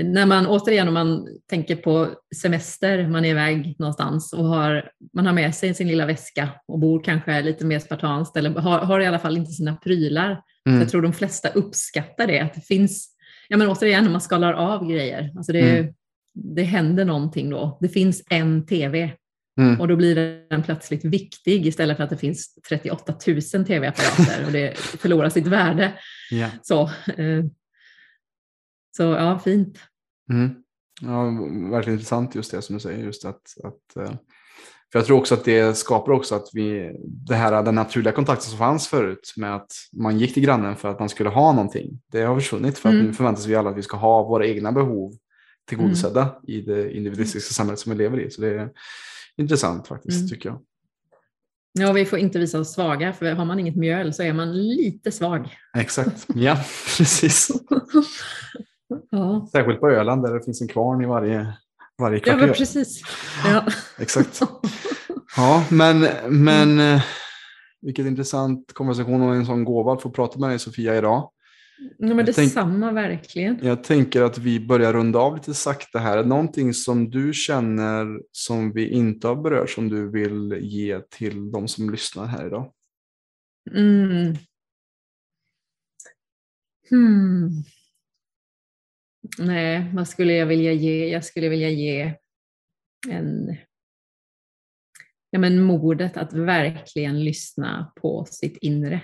när man återigen om man tänker på semester, man är iväg någonstans och har, man har med sig sin lilla väska och bor kanske lite mer spartanskt eller har, har i alla fall inte sina prylar. Mm. jag tror de flesta uppskattar det, att det finns, ja men återigen när man skalar av grejer, alltså det, mm. det händer någonting då. Det finns en TV Mm. Och då blir den plötsligt viktig istället för att det finns 38 000 tv-apparater och det förlorar sitt värde. Yeah. Så, eh, så ja, fint. Mm. Ja, verkligen intressant just det som du säger. Just att, att, eh, för jag tror också att det skapar också att vi, det här, den naturliga kontakten som fanns förut med att man gick till grannen för att man skulle ha någonting. Det har försvunnit för att mm. nu förväntas vi alla att vi ska ha våra egna behov tillgodosedda mm. i det individualistiska samhället som vi lever i. Så det är intressant faktiskt mm. tycker jag. Ja, vi får inte visa oss svaga, för har man inget mjöl så är man lite svag. Exakt, ja precis. ja. Särskilt på Öland där det finns en kvarn i varje, varje kvarter. Ja, precis. Ja. Exakt. Ja, men, men mm. vilket intressant konversation och en sån gåva att få prata med dig Sofia idag. Ja, men detsamma verkligen. Jag tänker att vi börjar runda av lite sakta här. Någonting som du känner som vi inte har berört som du vill ge till de som lyssnar här idag? Mm. Hmm. Nej, vad skulle jag vilja ge? Jag skulle vilja ge en ja, men modet att verkligen lyssna på sitt inre.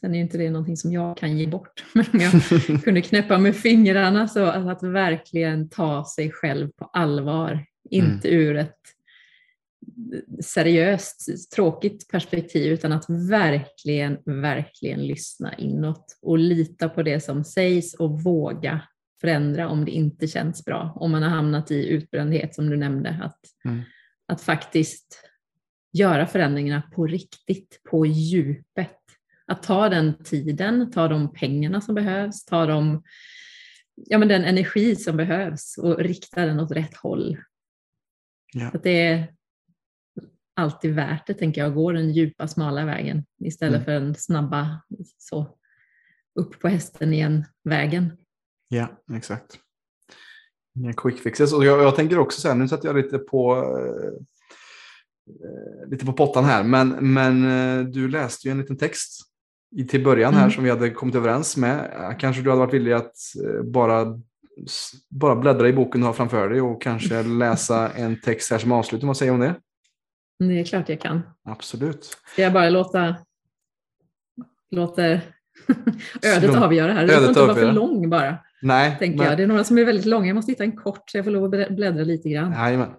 Sen är inte det någonting som jag kan ge bort, men jag kunde knäppa med fingrarna så att verkligen ta sig själv på allvar, inte mm. ur ett seriöst, tråkigt perspektiv, utan att verkligen, verkligen lyssna inåt och lita på det som sägs och våga förändra om det inte känns bra. Om man har hamnat i utbrändhet som du nämnde, att, mm. att faktiskt göra förändringarna på riktigt, på djupet att ta den tiden, ta de pengarna som behövs, ta de, ja, men den energi som behövs och rikta den åt rätt håll. Ja. Att det är alltid värt det, tänker jag, att gå den djupa, smala vägen istället mm. för den snabba, så upp på hästen igen-vägen. Ja, exakt. Inga quick fixes. Och jag, jag tänker också så här, nu sätter jag lite på eh, lite på pottan här, men, men eh, du läste ju en liten text till början här mm. som vi hade kommit överens med. Kanske du hade varit villig att eh, bara, bara bläddra i boken du har framför dig och kanske läsa en text här som avslutning. Vad säger du om det? Det är klart jag kan. Absolut. Ska jag bara låta, låter ödet avgöra här? Det får inte vara för lång bara. Nej. Tänker men... jag. Det är några som är väldigt långa. Jag måste hitta en kort så jag får lov att bläddra lite grann. Jajamän.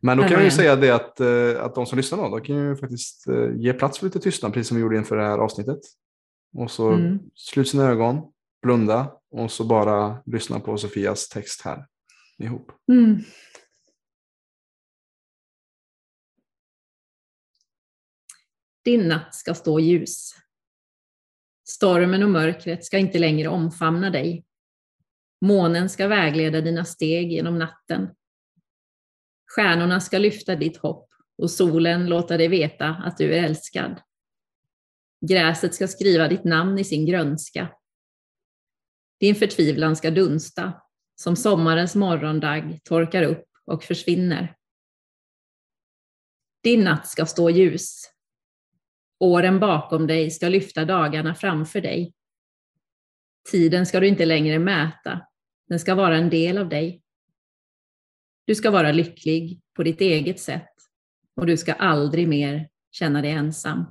Men då kan vi ju säga det att, eh, att de som lyssnar då, då kan ju faktiskt eh, ge plats för lite tystnad, precis som vi gjorde inför det här avsnittet. Och så mm. slut sina ögon, blunda och så bara lyssna på Sofias text här ihop. Mm. Din natt ska stå ljus. Stormen och mörkret ska inte längre omfamna dig. Månen ska vägleda dina steg genom natten. Stjärnorna ska lyfta ditt hopp och solen låta dig veta att du är älskad. Gräset ska skriva ditt namn i sin grönska. Din förtvivlan ska dunsta, som sommarens morgondagg torkar upp och försvinner. Din natt ska stå ljus. Åren bakom dig ska lyfta dagarna framför dig. Tiden ska du inte längre mäta, den ska vara en del av dig. Du ska vara lycklig på ditt eget sätt och du ska aldrig mer känna dig ensam.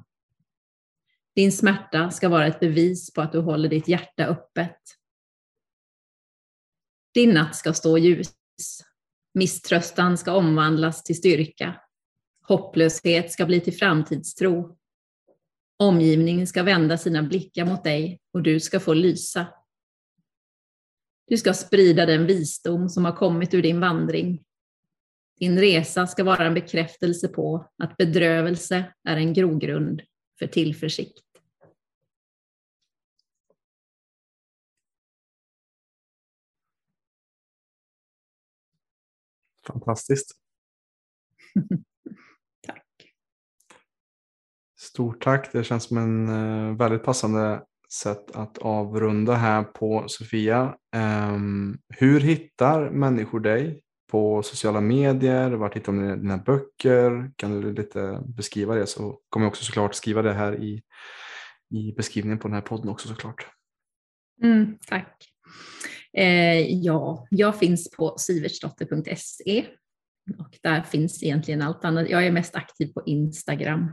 Din smärta ska vara ett bevis på att du håller ditt hjärta öppet. Din natt ska stå ljus. Misströstan ska omvandlas till styrka. Hopplöshet ska bli till framtidstro. Omgivningen ska vända sina blickar mot dig och du ska få lysa. Du ska sprida den visdom som har kommit ur din vandring. Din resa ska vara en bekräftelse på att bedrövelse är en grogrund för tillförsikt. Fantastiskt. tack. Stort tack. Det känns som en eh, väldigt passande sätt att avrunda här på Sofia. Ehm, hur hittar människor dig på sociala medier? Vart hittar de dina böcker? Kan du lite beskriva det så kommer jag också såklart skriva det här i, i beskrivningen på den här podden också såklart. Mm, tack. Eh, ja, jag finns på sivertsdotter.se och där finns egentligen allt annat. Jag är mest aktiv på Instagram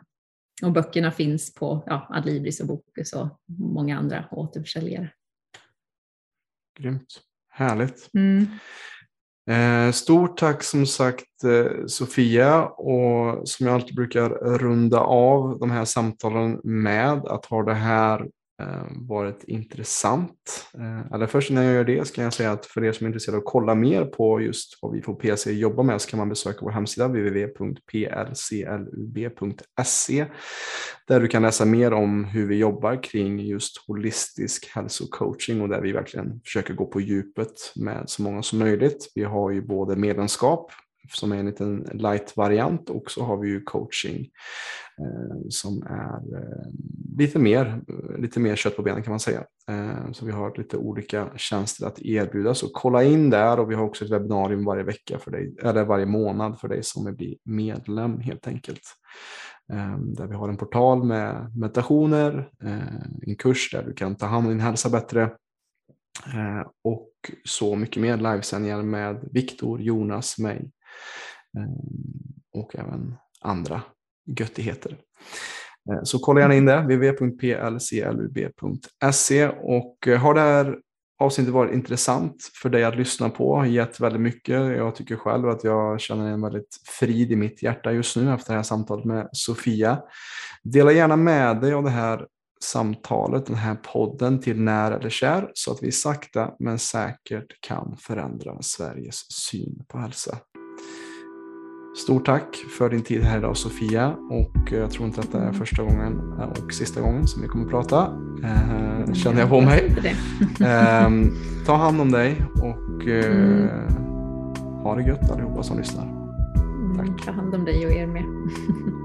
och böckerna finns på ja, Adlibris och Bokus och många andra återförsäljare. Grymt, härligt. Mm. Eh, stort tack som sagt eh, Sofia och som jag alltid brukar runda av de här samtalen med att ha det här Eh, varit intressant. Eh, Eller först innan jag gör det ska kan jag säga att för er som är intresserade av att kolla mer på just vad vi på PLC jobbar med så kan man besöka vår hemsida www.plclub.se där du kan läsa mer om hur vi jobbar kring just holistisk hälsocoaching och där vi verkligen försöker gå på djupet med så många som möjligt. Vi har ju både medlemskap som är en liten light-variant. Och så har vi ju coaching eh, som är eh, lite, mer, lite mer kött på benen kan man säga. Eh, så vi har lite olika tjänster att erbjuda. Så kolla in där. Och vi har också ett webbinarium varje vecka för dig, eller varje månad för dig som vill bli medlem helt enkelt. Där vi har en portal med meditationer, en kurs där du kan ta hand om din hälsa bättre. Och så mycket mer. Livesändningar med Viktor, Jonas, mig. Eh, och även andra göttigheter. Eh, så kolla gärna in det, www.plclub.se och eh, har det här avsnittet varit intressant för dig att lyssna på, gett väldigt mycket. Jag tycker själv att jag känner en väldigt frid i mitt hjärta just nu efter det här samtalet med Sofia. Dela gärna med dig av det här samtalet, den här podden till när eller kär så att vi sakta men säkert kan förändra Sveriges syn på hälsa. Stort tack för din tid här idag Sofia och jag tror inte att det är första gången och sista gången som vi kommer att prata. Eh, känner jag på mig. eh, ta hand om dig och eh, mm. ha det gött allihopa som lyssnar. Tack. Ta hand om dig och er med.